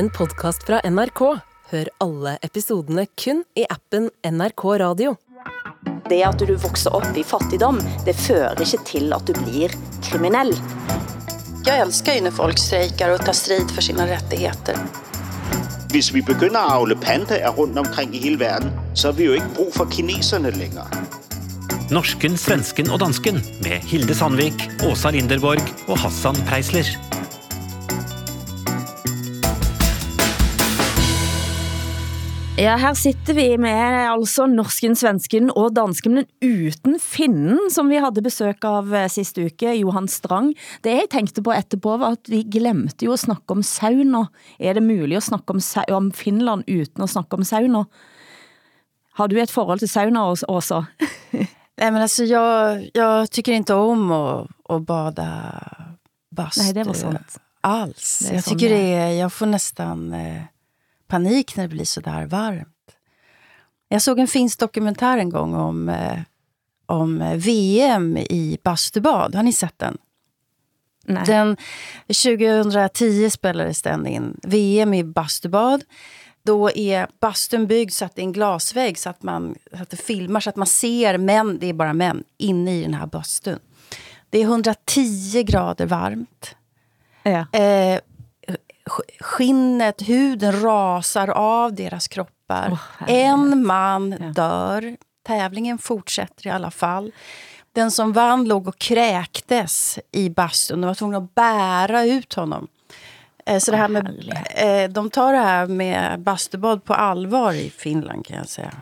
en podcast fra NRK. Hør alle episodene kun i appen NRK Radio. Det at du vokser op i fattigdom, det fører ikke til at du blir kriminell. Jeg elsker jo når folk strejkar og tar strid for sine rettigheter. Hvis vi begynder at avle pandaer rundt omkring i hele verden, så har vi jo ikke brug for kineserne længere. Norsken, svensken og dansken med Hilde Sandvik, Åsa Linderborg og Hassan Preisler. Ja, her sitter vi med altså norsken, svensken og dansken, men uten finnen, som vi havde besøg av eh, sidste uke, Johan Strang. Det jeg tænkte på etterpå var, at vi glemte jo at snakke om sauna. Er det muligt at snakke om, om Finland uten at snakke om sauna? Har du et forhold til sauna, Åsa? Nej, men alltså jag, jag tycker inte om att, att bada bastu Nej, det var sant. alls. Det jag tycker det det är, jag får nästan eh, panik när det blir så där varmt. Jag såg en finsk dokumentär en gång om, eh, om eh, VM i bastubad. Har ni sett den? Nej. Den 2010 spelades den in. VM i bastubad. Då är bastun byggd så att det är en glasvägg så att, man, så att det filmar så att man ser män, det är bara män, inne i den här bastun. Det är 110 grader varmt. Ja. Eh, skinnet, huden rasar av deras kroppar. Herregud. en man Ja. dör. Tävlingen fortsätter i alla fall. Den som vann låg och kräktes i bastun. De var tvungna att bära ut honom. Eh, Så det här med, eh, de tar det här med bastubad på allvar i Finland kan jag säga.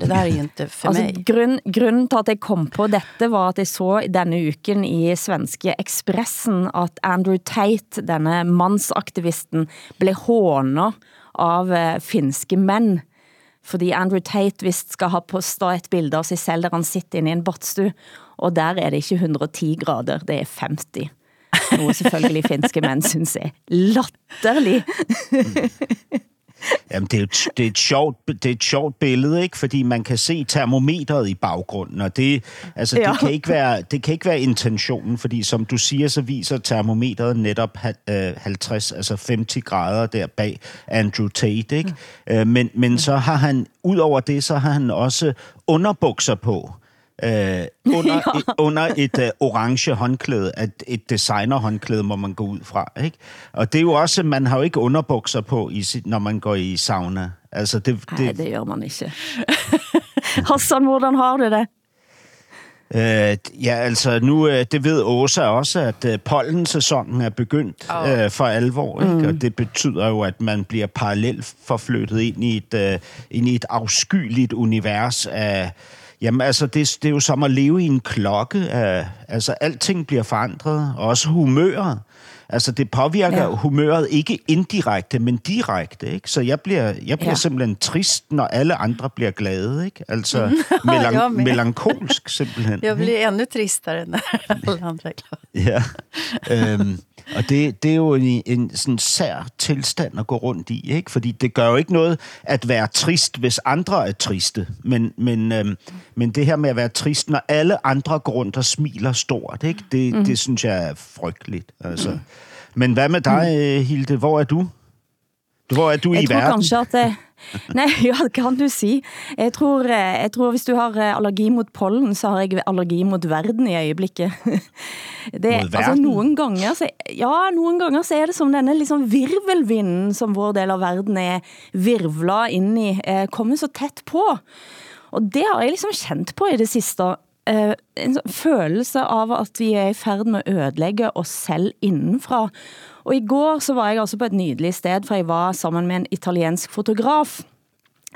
Det där är ju inte för Altså, mig. grund, grunden til at jeg kom på dette var at jeg så denne uken i svenske Expressen at Andrew Tate, denne mannsaktivisten, ble hånet av eh, finske mænd. Fordi Andrew Tate vist skal ha postet et billede av sig selv, der han sitter inde i en badstue, og der er det ikke 110 grader, det er 50. Noget selvfølgelig finske mænd synes er latterlig. Jamen, det er, et, det, er et sjovt, det er et sjovt billede, ikke? Fordi man kan se termometeret i baggrunden, og det, altså, Ja. det, kan ikke være, det kan ikke være intentionen, fordi som du siger, så viser termometeret netop ha- øh, 50, altså 50 grader der bag Andrew Tate, ikke? Øh, men, men så har han, ud over det, så har han også underbukser på. Øh, under, et, under et øh, orange håndklæde, et, et designerhåndklæde, må man gå ud fra. Ikke? Og det er jo også, man har jo ikke underbukser på, i, sit- når man går i sauna. Altså det, Nej, det, det gør man ikke. Hassan, hvordan har du det? øh, ja, altså nu, øh, det ved Åsa også, at øh, pollensæsonen er begyndt øh, for alvor. Ikke? Mm. Og det betyder jo, at man bliver parallelt forflyttet ind i et, øh, ind i et afskyeligt univers af... Jamen altså, det, det er jo som at leve i en klokke. Af, altså, alting bliver forandret, og også humøret. Altså, det påvirker Ja. humøret ikke indirekte, men direkte. Ikke? Så jeg bliver, jeg bliver Ja. simpelthen trist, når alle andre bliver glade. Ikke? Altså, Jeg melan- melankolsk simpelthen. Jag blir ännu tristare när alla andra är glada. Ja. øhm, og det, det er jo en, en sådan sær tilstand at gå rundt i, ikke? Fordi det gør jo ikke noget at være trist, hvis andre er triste. Men, men, øhm, men det her med at være trist, når alle andre går rundt og smiler stort, ikke? Det, mm. det synes jeg er frygteligt. Altså. Men hvad med dig, øh, Hilde? Hvor er du? Hvor er du i Jeg tror verden? kanskje at det, Nej, ja, det kan du si. Jeg tror, eh, jeg tror hvis du har eh, allergi mot pollen, så har jeg allergi mot verden i øjeblikket. Det, Mod altså nogle gange, så, ja, nogle gange så er det som denne liksom virvelvinden, som vår del av verden er virvla ind i, eh, kommer så tæt på. Og det har jeg liksom kjent på i det sidste. Eh, en følelse av at vi er i færd med at ødelægge os selv indenfra. Og i går så var jeg også på et nydeligt sted, for jeg var sammen med en italiensk fotograf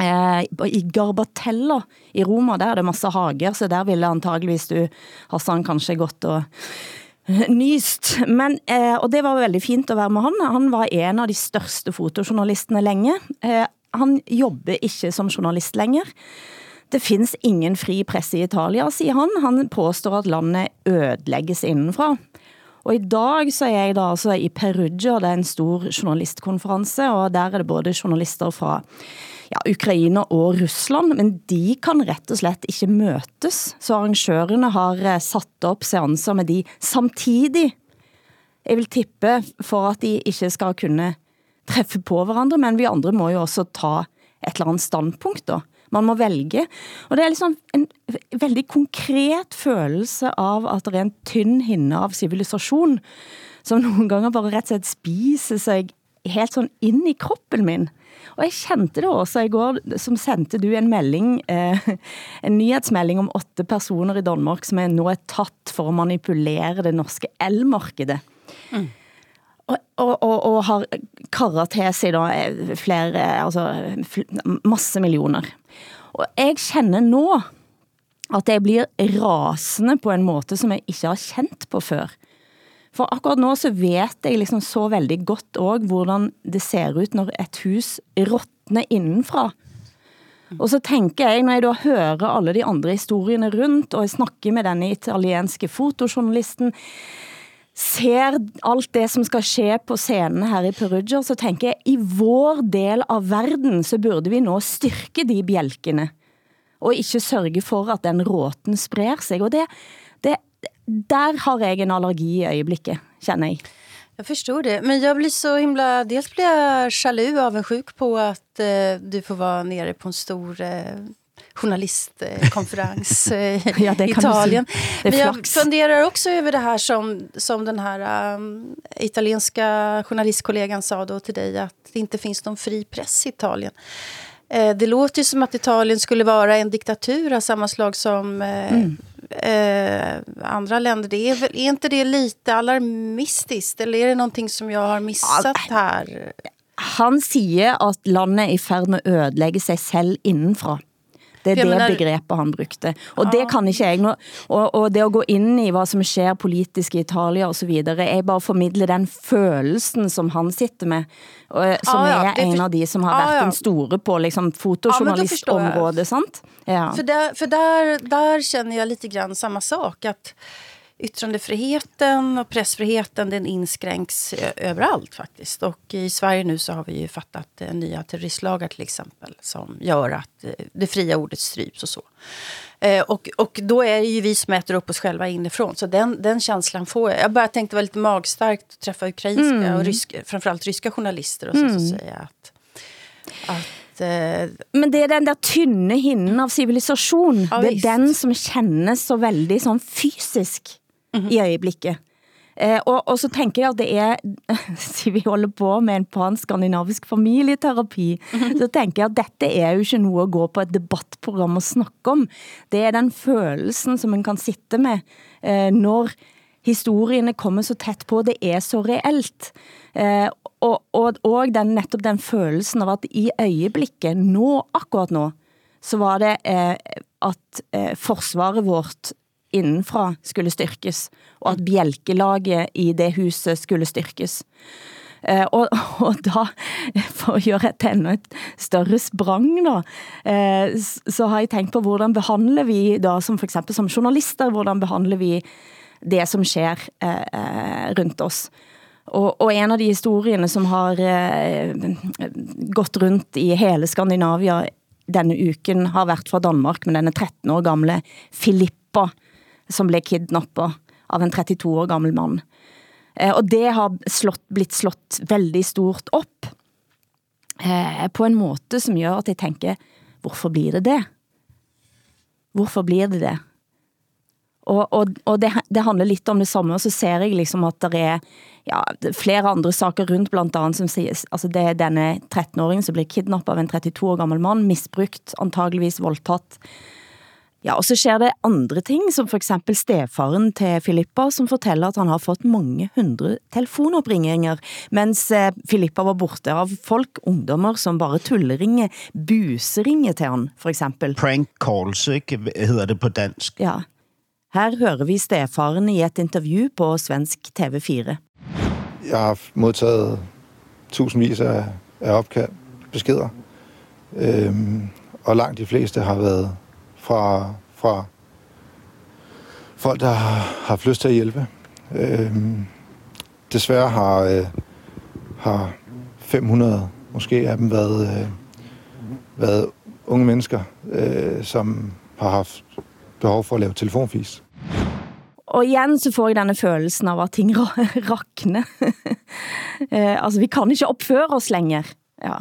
eh, i Garbatella i Roma. Der er det masse hager, så der ville antageligvis du, Hassan, kanskje gått og eh, nyst. Men, eh, og det var veldig fint at være med han. Han var en av de største fotojournalistene længe. Eh, han jobber ikke som journalist længere. Det findes ingen fri presse i Italia, siger han. Han påstår, at landet ødelægges indenfra. Og i dag så er jeg da altså i Perugia, det er en stor journalistkonference, og der er det både journalister fra ja, Ukraina og Rusland, men de kan rett og slett ikke møtes. Så arrangørerne har eh, satt op seanser med de samtidig. Jeg vil tippe for at de ikke skal kunne træffe på hverandre, men vi andre må jo også ta et eller andet standpunkt da. Man må velge. Og det er liksom en veldig konkret følelse av at det er en tynn hinne av civilisation, som nogle gange bare rett og spiser sig helt sådan ind i kroppen min. Og jeg kjente det også i går, som sendte du en melding, eh, en nyhetsmelding om åtte personer i Danmark, som er nu er tatt for at manipulere det norske elmarkedet. Mm. Og, og, og, har karret til sig da eh, flere, eh, altså masse millioner. Og jeg kender nå, at jeg blir rasende på en måte, som jeg ikke har kendt på før. For akkurat nå så vet jeg liksom så veldig godt også, hvordan det ser ut, når et hus råtner indenfra. Og så tænker jeg, når jeg da hører alle de andre historierne rundt, og jeg snakker med denne italienske fotojournalisten, ser alt det som skal ske på scenen her i Perugia, så tænker jeg, i vår del av verden, så burde vi nå styrke de bjælkene, og ikke sørge for, at den råten sprer sig. Og det, det, der har jeg en allergi i øjeblikket, känner jeg. Jag förstår det, men jag blir så himla... Dels blir jag en avundsjuk på att eh, du får vara nere på en stor eh, journalistkonferens eh, ja, i Italien. Men jag funderar också över det här som, som den här um, italienska journalistkollegan sa då till dig, att det inte finns någon fri press i Italien. Eh, det låter ju som att Italien skulle vara en diktatur av samma slag som eh, mm. eh, andra länder. Det är, väl, är inte det lite alarmistiskt? Eller är det någonting som jag har missat här? Han siger at landet er i færd med at ødelægge sig selv indenfra. Det er det mener, begrebet han brugte. Og ja. det kan ikke jeg. Og, og det at gå ind i hvad som sker politisk i Italia videre, jeg bare formidle den følelsen som han sitter med, og, som ah, ja, er en av de som har været ah, ja. den store på liksom, fotojournalistområdet, sant? Ja. För, där, för där, där känner jag lite grann samma sak, att yttrandefriheten och pressfriheten den inskränks överallt faktiskt. Och i Sverige nu så har vi ju fattat eh, nya terroristlagar till exempel som gör att eh, det fria ordet stryps och så. Eh, och, och då är det ju vi som äter upp oss själva inifrån. Så den, den känslan får jag. Jag bara tänkte det var lite magstarkt att träffa ukrainska mm. och ryska, framförallt ryska journalister och så, mm. så säga att, att eh, men det er den der tynne hinnen av civilisation. Ja, det er den som kännes så väldigt som fysisk mm -hmm. i øjeblikket. Eh, og, og så tænker jeg, at det er, si vi holder på med en pan-skandinavisk familieterapi, mm -hmm. så tænker jeg, at dette er jo ikke noget at gå på et debattprogram og snakke om. Det er den følelsen, som man kan sitte med, eh, når historierne kommer så tæt på, det er så reelt. Eh, og, og, og den, netop den følelsen av at i øjeblikket, nå, akkurat nå, så var det eh, at eh, forsvaret vårt indenfra skulle styrkes, og at bjælkelaget i det huset skulle styrkes. Uh, og, og da, for at gøre et endnu et større sprang da, uh, så har jeg tænkt på, hvordan behandler vi da, som for eksempel som journalister, hvordan behandler vi det som sker uh, eh, uh, rundt os. Og, og en av de historierne som har uh, gått rundt i hele Skandinavia denne uken har været fra Danmark med er 13 år gamle Filippa, som blev kidnappet av en 32 år gammel mand. Eh, og det har slått, blitt slått veldig stort op eh, på en måte som gør at jeg tænker, hvorfor blir det det? Hvorfor blir det det? Og, og, og det, det handler lidt om det samme, og så ser jeg liksom at der er ja, flere andre saker rundt, blandt andet som sies, altså det er denne 13-åringen som blir kidnappet av en 32 år gammel mand, misbrugt, antageligvis voldtaget, Ja, og så sker det andre ting, som for eksempel stefaren til Filippa, som fortæller at han har fått mange hundre telefonoppringninger, mens eh, Filippa var borte av folk, ungdommer, som bare tulleringer, buseringer til han, for eksempel. Prank calls, ikke? hedder det på dansk. Ja. Her hører vi stefaren i et interview på svensk TV4. Jeg har modtaget tusindvis af, af opkald, beskeder, øhm, og langt de fleste har været fra, fra folk, der har haft lyst til at hjælpe. Øh, desværre har, øh, har 500 måske af dem været, øh, været unge mennesker, øh, som har haft behov for at lave telefonfis. Og igen så får jeg denne følelsen av at ting rakne. Eh, altså, vi kan ikke opføre os længere. Ja.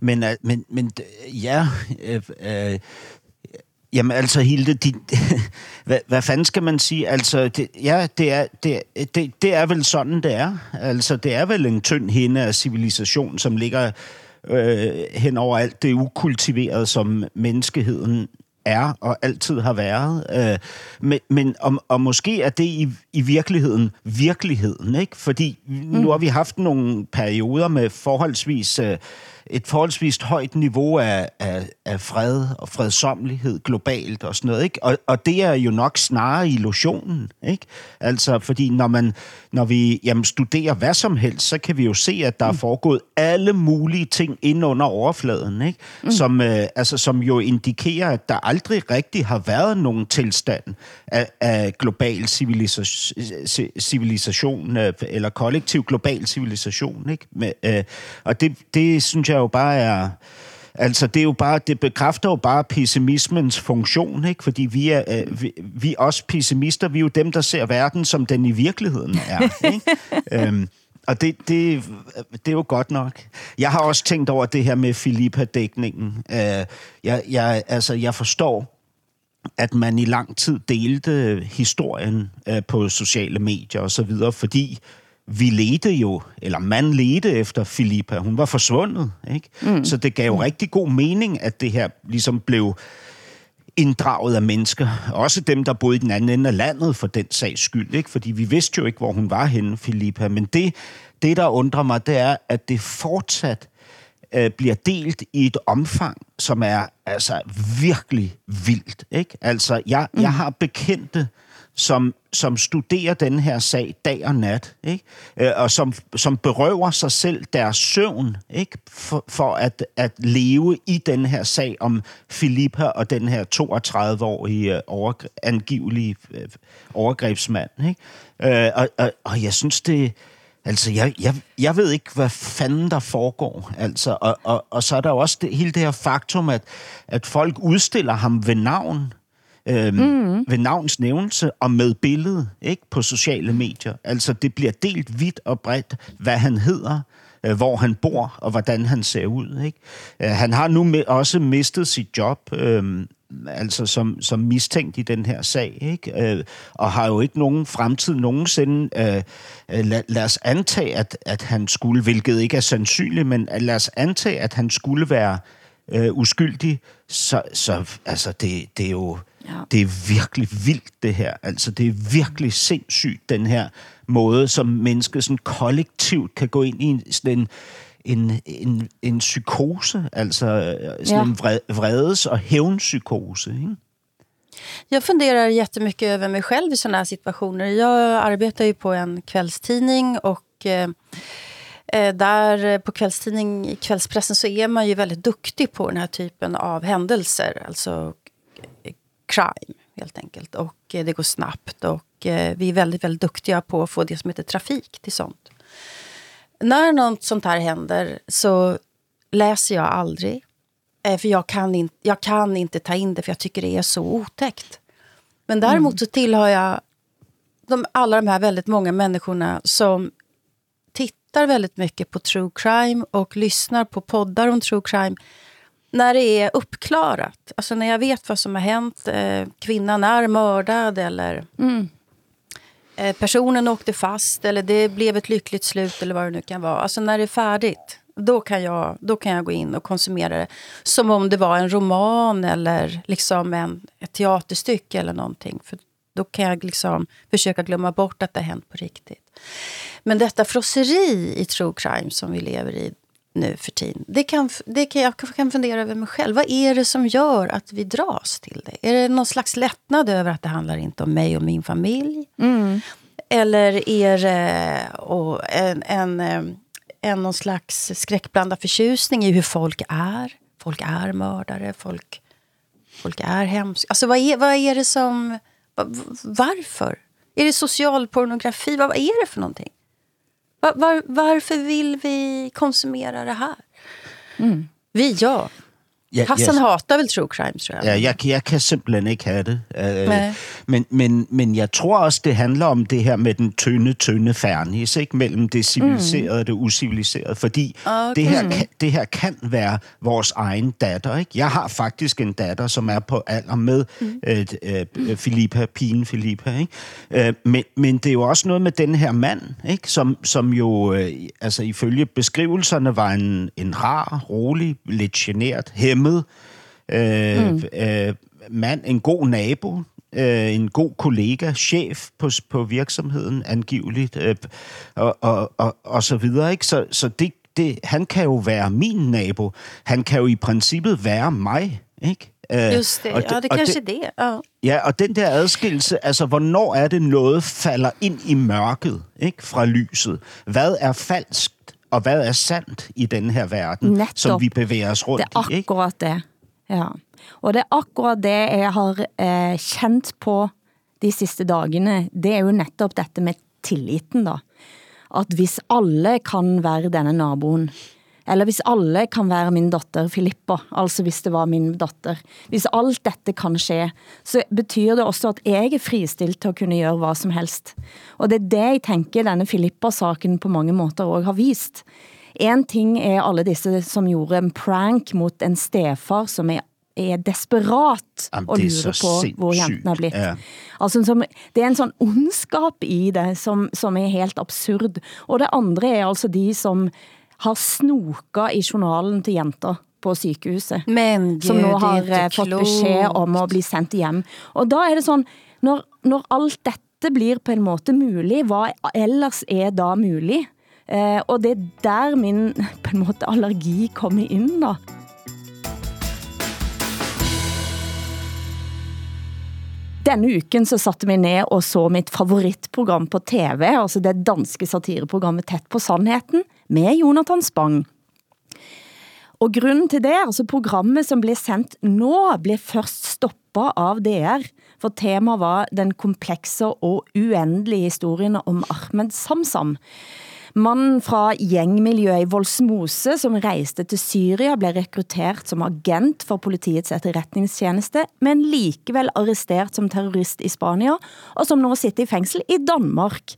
Men, øh, men, men ja, øh, øh, Jamen altså, Hilde, de, hvad, hvad fanden skal man sige? Altså, det, ja, det er, det, det, det er vel sådan, det er. Altså, det er vel en tynd hende af civilisation, som ligger øh, hen over alt det ukultiverede, som menneskeheden er og altid har været. Øh, men men og, og måske er det i, i virkeligheden virkeligheden, ikke? Fordi mm. nu har vi haft nogle perioder med forholdsvis... Øh, et forholdsvis højt niveau af, af, af fred og fredsomlighed globalt og sådan noget, ikke? Og, og det er jo nok snarere illusionen, ikke? Altså, fordi når, man, når vi jamen, studerer hvad som helst, så kan vi jo se, at der er mm. foregået alle mulige ting ind under overfladen, ikke? Mm. Som, øh, altså, som jo indikerer, at der aldrig rigtig har været nogen tilstand af, af global civilisation, civilisation øh, eller kollektiv global civilisation, ikke? Med, øh, og det, det synes jeg jo bare er... Altså, det er jo bare, det bekræfter jo bare pessimismens funktion, ikke? Fordi vi er, øh, vi, vi også pessimister, vi er jo dem, der ser verden, som den i virkeligheden er, ikke? øhm, og det, det, det er jo godt nok. Jeg har også tænkt over det her med Filippa-dækningen. Øh, jeg, jeg, altså, jeg forstår, at man i lang tid delte historien øh, på sociale medier og så videre, fordi vi ledte jo, eller man ledte efter Filippa. Hun var forsvundet, ikke? Mm. Så det gav jo mm. rigtig god mening, at det her ligesom blev inddraget af mennesker. Også dem, der boede i den anden ende af landet, for den sags skyld, ikke? Fordi vi vidste jo ikke, hvor hun var henne, Filippa. Men det, det der undrer mig, det er, at det fortsat øh, bliver delt i et omfang, som er altså virkelig vildt, ikke? Altså, jeg, mm. jeg har bekendte, som, som studerer den her sag dag og nat, ikke? Øh, og som, som berøver sig selv deres søvn ikke? For, for at, at leve i den her sag om Filippa og den her 32-årige øh, angivelige øh, overgrebsmand. Ikke? Øh, og, og, og jeg synes, det... Altså, jeg, jeg, jeg ved ikke, hvad fanden der foregår. Altså, og, og, og så er der jo også det, hele det her faktum, at, at folk udstiller ham ved navn øhm, mm. ved navns nævnelse og med billede ikke på sociale medier. Altså, det bliver delt vidt og bredt, hvad han hedder, øh, hvor han bor og hvordan han ser ud. Ikke? Øh, han har nu med, også mistet sit job, øh, altså som, som mistænkt i den her sag, ikke? Øh, og har jo ikke nogen fremtid nogensinde. Øh, øh lad, lad os antage, at, at han skulle, hvilket ikke er sandsynligt, men lad os antage, at han skulle være øh, uskyldig, så, så altså, det, det er jo Ja. Det er virkelig vildt, det her. Altså, det er virkelig sindssygt, den her måde, som mennesket sådan kollektivt kan gå ind i en, sådan en, en, en, en psykose, altså sådan ja. en vred, vredes- och hävnpsykose. Ikke? Jag funderar jättemycket över mig själv i sådana här situationer. Jag arbetar ju på en kvällstidning och eh, eh där på kvällstidning, i kvällspressen så är man ju väldigt duktig på den här typen av händelser. Alltså crime, helt enkelt. Och eh, det går snabbt och eh, vi är väldigt, väldigt duktiga på att få det som heter trafik till sånt. När något sånt här händer så läser jag aldrig. Eh, för jag kan, in, jag kan inte ta in det, för jag tycker det är så otäckt. Men däremot mm. så tillhör jag de, alla de här väldigt många människorna som tittar väldigt mycket på true crime och lyssnar på poddar om true crime när det är uppklarat, alltså när jag vet vad som har hänt, eh, kvinnan är mördad eller mm. eh, personen åkte fast eller det blev ett lyckligt slut eller vad det nu kan vara. Alltså när det är färdigt, då kan jag, då kan jag gå in och konsumera det som om det var en roman eller liksom en, ett teaterstycke eller någonting. För då kan jag liksom försöka glömma bort att det har hänt på riktigt. Men detta frosseri i true crime som vi lever i, nu för tiden. Det kan, det kan, jag kan fundera över mig själv. Vad är det som gör att vi dras till det? Är det någon slags lättnad över att det handlar inte om mig och min familj? Mm. Eller är det oh, en, en, en någon slags skräckblandad förtjusning i hur folk är? Folk är mördare, folk, folk är hemska. Alltså vad är, vad är det som... Varför? Är det social pornografi? Vad är det för någonting? Var, var, varför vill vi konsumera det här? Mm. Vi, ja. Ja, Hassan ja. hatar väl true crime, tror jag. Ja, jeg, jeg kan simpelthen ikke have det. Øh, Nej. men, men, men jeg tror også, det handler om det her med den tynde, tynde fernis, ikke? mellem det civiliserede og det usiviliserede. Fordi Okay. det, her kan, det her kan være vores egen datter. Ikke? Jeg har faktisk en datter, som er på alder med øh, øh, Filippa, pigen Filippa. Ikke? Øh, men, men det er jo også noget med den her mand, ikke? Som, som jo øh, altså ifølge beskrivelserne var en, en rar, rolig, lidt genert, hæmmet øh, mm. øh, mand, en god nabo, øh, en god kollega, chef på, på virksomheden angiveligt, øh, og, og, og, og så videre. Ikke? Så, så det, det, han kan jo være min nabo. Han kan jo i princippet være mig. Ikke? Øh, Just det, og ja det og kanske det. Ja. Ja, og den der adskillelse, altså hvornår er det noget falder ind i mørket ikke, fra lyset? Hvad er falskt, og hvad er sandt i den her verden, Netop. som vi bevæger os rundt Det er i? Ikke? akkurat det. Ja. Og det er akkurat det jeg har eh, kjent på de sidste dagene. Det er jo netop dette med tilliten da. At hvis alle kan være denne naboen, eller hvis alle kan være min datter Filippa, altså hvis det var min datter, hvis alt dette kan ske, så betyder det også at jeg er fristilt til at kunne gøre hvad som helst. Og det er det jeg tænker denne Filippa-saken på mange måter også har vist. En ting er alle disse som gjorde en prank mot en stefar som er, er desperat Jamen, og er lurer på hvor jenten er blitt. ja. Altså, som, det er en sån ondskap i det, som, som er helt absurd. Og det andre er altså de som har snoka i journalen til jenter på sygehuset. Men som Gud, nu det er har eh, fått besked om at bli sendt hjem. Og da er det sådan, når, når alt dette blir på en måte mulig, hvad ellers er da mulig? Eh, og det er der min på en måte allergi kommer ind da. Denne uken så satte vi ned og så mitt favoritprogram på TV, altså det danske satireprogrammet Tæt på Sandheden, med Jonathan Spang. Og grunden til det, altså programmet som blev sendt nå, blev først stoppet av DR, for tema var den komplekse og uendelige historien om Ahmed Samsam. Mannen fra gjengmiljøet i Volsmose, som rejste til Syria, blev rekrutteret som agent for politiets etterretningstjeneste, men likevel arresteret som terrorist i Spania, og som nu sitter i fængsel i Danmark,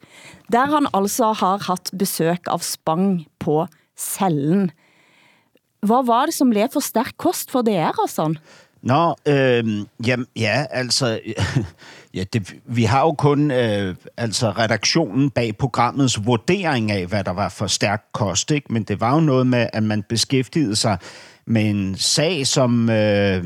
der han altså har haft besøg av Spang på cellen. Hvad var det, som blev for stærk kost for DR, Hassan? Altså? Nå, øh, jamen, ja, altså, ja, det, vi har jo kun øh, altså redaktionen bag programmets vurdering af, hvad der var for stærk kost, ikke? men det var jo noget med, at man beskæftigede sig med en sag, som, øh,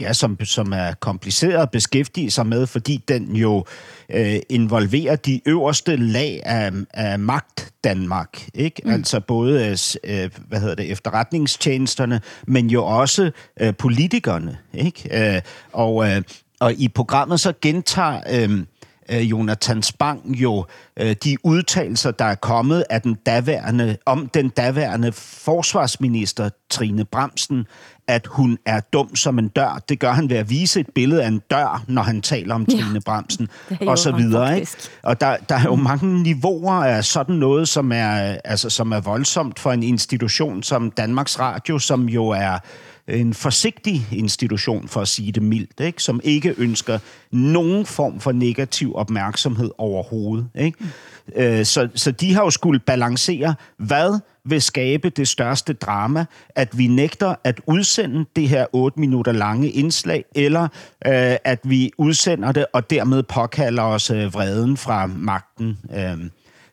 ja, som, som er kompliceret at beskæftige sig med, fordi den jo øh, involverer de øverste lag af, af magt Danmark, ikke? Mm. Altså både øh, hvad hedder det efterretningstjenesterne, men jo også øh, politikerne, ikke? Øh, og øh, og i programmet så gentager øh, øh, Jonathan Spang jo øh, de udtalelser, der er kommet af den daværende, om den daværende forsvarsminister Trine Bramsen, at hun er dum som en dør. Det gør han ved at vise et billede af en dør, når han taler om Trine Bramsen, det og så videre. Ikke? Og der, der er jo mange niveauer af sådan noget, som er, altså, som er voldsomt for en institution som Danmarks Radio, som jo er en forsigtig institution, for at sige det mildt, ikke? som ikke ønsker nogen form for negativ opmærksomhed overhovedet. Ikke? Øh, så, så de har jo skulle balancere, hvad vil skabe det største drama, at vi nægter at udsende det her 8 minutter lange indslag, eller øh, at vi udsender det og dermed påkalder os øh, vreden fra magten. Øh,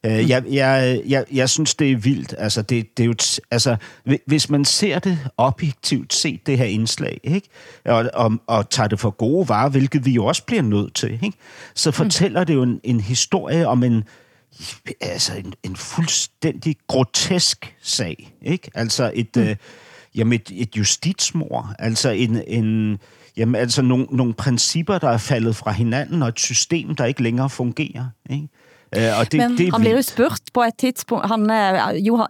Øh, jeg, jeg, jeg, jeg synes, det er vildt. Altså, det, det er jo t- altså, hvi- hvis man ser det objektivt set, det her indslag, ikke? Og, og, og tager det for gode varer, hvilket vi jo også bliver nødt til, ikke? så fortæller det jo en, en historie om en, altså en, en fuldstændig grotesk sag. Ikke? Altså et, mm. øh, jamen et, et justitsmord, altså en, en jamen altså nogle, nogle principper, der er faldet fra hinanden, og et system, der ikke længere fungerer. Ikke? Øh, og det, Men det er Han bliver jo spurgt på et tidspunkt, han, Johan,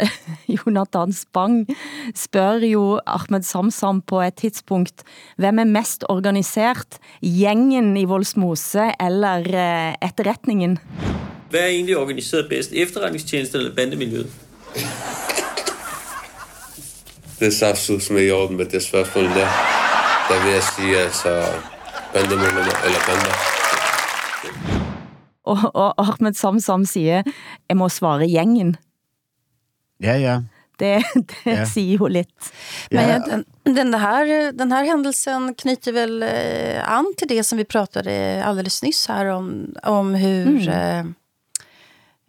Jonathan Spang spørger jo Ahmed Samsam på et tidspunkt, hvem er mest organiseret, gængen i Volsmose eller eh, etterretningen? Hvad er egentlig organiseret bedst? Efterretningstjenesterne eller bandemiljøet? det sa Sus med jord med det spørgsmål der. Der vil jeg sige, altså, bandemedlemmer, eller bander. Og, og Ahmed Samsam siger, jeg må svare gjengen. Ja, ja. Det, det Ja. ja. siger jo lidt. Men Ja. ja, den, den, här, den här händelsen knyter väl eh, an till det som vi pratade alldeles nyss här om, om hur... Eh,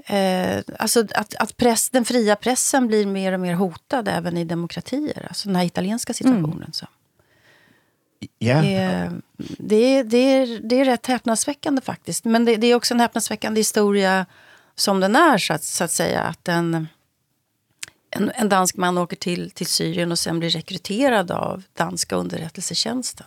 eh, alltså att, att press, den fria pressen blir mer och mer hotad även i demokratier. Alltså den här italienska situationen. Så. Ja, Eh, det, är, det, är, det är rätt häpnadsväckande faktiskt. Men det, det är också en häpnadsväckande historia som den är, så att, så att säga. Att en, en, en dansk man åker till, till Syrien och sen blir rekryterad av danska underrättelsetjänsten.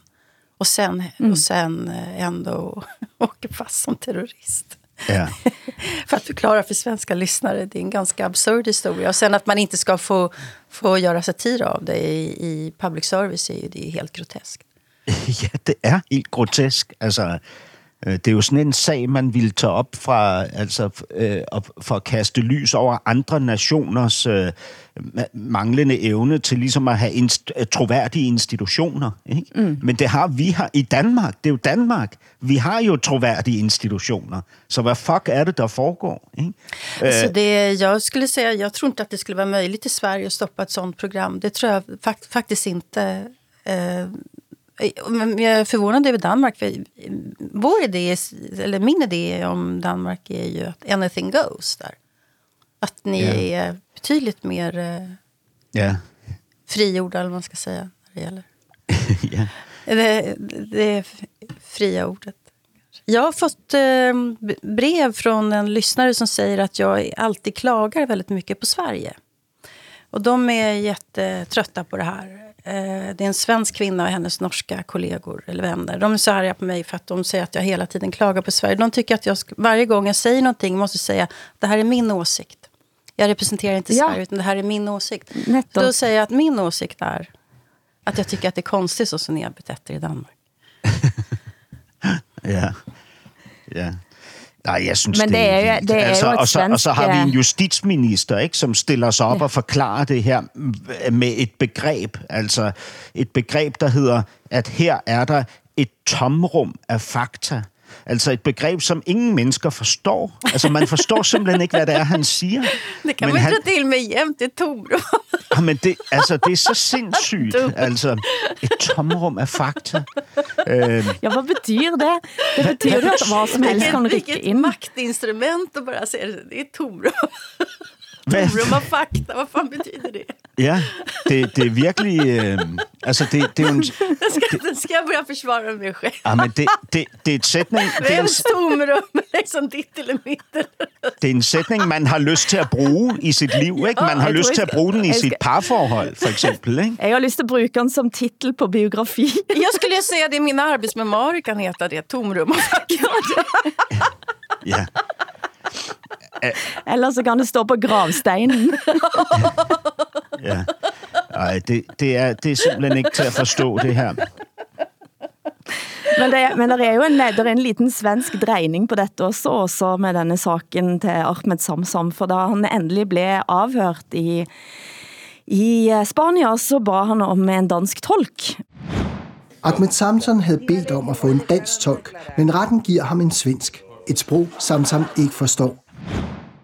Och sen, och sen eh, ändå åker fast som terrorist. ja. För att förklara för svenska lyssnare, det är en ganska absurd historia. Och sen att man inte ska få, få göra satir av det i, i public service är ju det är helt groteskt. Ja, det er helt grotesk. Altså, øh, det er jo sådan en sag, man ville tage op fra, altså, øh, for at kaste lys over andre nationers øh, ma- manglende evne til ligesom at have inst- øh, troværdige institutioner. Ikke? Mm. Men det har vi her i Danmark. Det er jo Danmark. Vi har jo troværdige institutioner. Så hvad fuck er det, der foregår? Ikke? Alltså det, jag skulle säga, jag tror inte att det skulle vara möjligt i Sverige att stoppa ett sånt program. Det tror jag fakt, faktiskt inte. Eh, jag är förvånad över Danmark. För vår idé, eller min idé om Danmark är ju att anything goes där. Att ni Ja. är betydligt mer eh, Ja. frigjorda, eller vad man ska säga, när det gäller. ja. Det, det fria ordet. Jag har fått eh, brev från en lyssnare som säger att jag alltid klagar väldigt mycket på Sverige. Och de är jättetrötta på det här. Eh, det är en svensk kvinna och hennes norska kollegor eller vänner. De är så arga på mig för att de säger att jag hela tiden klagar på Sverige. De tycker att jag varje gång jag säger någonting måste säga det här är min åsikt. Jag representerar inte Ja. Sverige utan det här är min åsikt. Nettopp. Då säger jag att min åsikt är att jag tycker att det är konstigt så som ni har betett er i Danmark. Ja. Ja. Nej, jeg synes, Men det er jo- det er jo et og, så, og så har vi en svensk, justitsminister, ikke, som stiller sig op ja. og forklarer det her med et begreb. Altså et begreb, der hedder, at her er der et tomrum af fakta. Altså et begreb, som ingen mennesker forstår. Altså man forstår simpelthen ikke, hvad det er, han siger. Det kan Men man han- inte till med jämt, det är tomrum. Ah, Men det, altså, det er så sindssygt. Altså et tomrum af fakta. Øh, Ja, hvad betyder det? Det betyder at hvad som helst kan rykke Vilket ind. maktinstrument att bara säga det. Det är tomrum. Hvad, Tomrum av fakta, vad fan betyder det? Ja, det, det er virkelig... Øh, altså, det, det er jo en, Ska, ska jag börja försvara mig själv? ah, men det, det, det er et sætning, det er, en, tomrum? Liksom ditt eller mitt? det er en sætning, man har lyst til at bruge i sit liv, ikke? Man har jeg lyst til jeg at bruge den i jeg sit parforhold, for eksempel, ikke? Jeg har lyst til at bruge den som titel på biografi. Jag skulle ju säga det, mina arbetsmemoarer kan heta det, tomrum av fakta. Ja. Eller så kan det stå på gravsteinen. ja. Ej, det, det, er, det er simpelthen ikke til at forstå, det her. Men, det, men der er jo en, der er en liten svensk drejning på dette også, også med denne saken til Ahmed Samsam, for da han endelig blev avhørt i, i eh, Spania, så ba han om en dansk tolk. Ahmed Samson havde bedt om at få en dansk tolk, men retten giver ham en svensk. Et sprog, Samsam ikke forstår.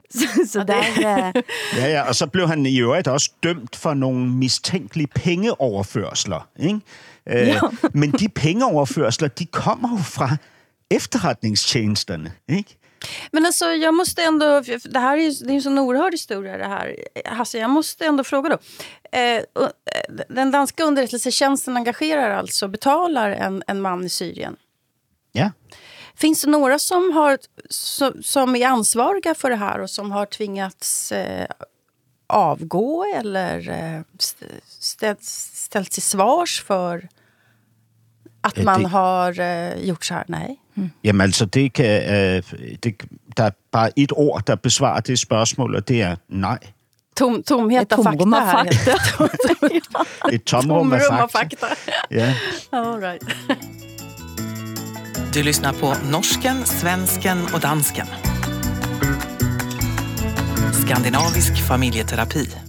Så, så der, eh, Ja, ja, og så blev han i øvrigt også dømt for nogle mistænkelige pengeoverførsler. Ikke? Øh. Men de pengeoverførsler, de kommer jo fra efterretningstjänsterne. Ikke? Men alltså, jag måste ändå... Det här är ju det är en sån oerhörd historia. Det här. Alltså, jag måste ändå fråga då. Eh, eh, den danska underrättelsetjänsten engagerar alltså, betalar en, en man i Syrien. Ja. Finns det några som, har, som, som är ansvariga för det här och som har tvingats eh, avgå eller eh, st- ställts, ställts till svars för att Ja, man det- har eh, gjort så här? Nej. Jamen altså, det kan, øh, det, der er bare et ord, der besvarer det spørgsmål, og det er nej. Tom, tomhet Et tomrum fakta av här. fakta. det. Et tomrum af fakta. fakta. Ja. All right. Du lyssnar på norsken, svensken och dansken. Skandinavisk familjeterapi.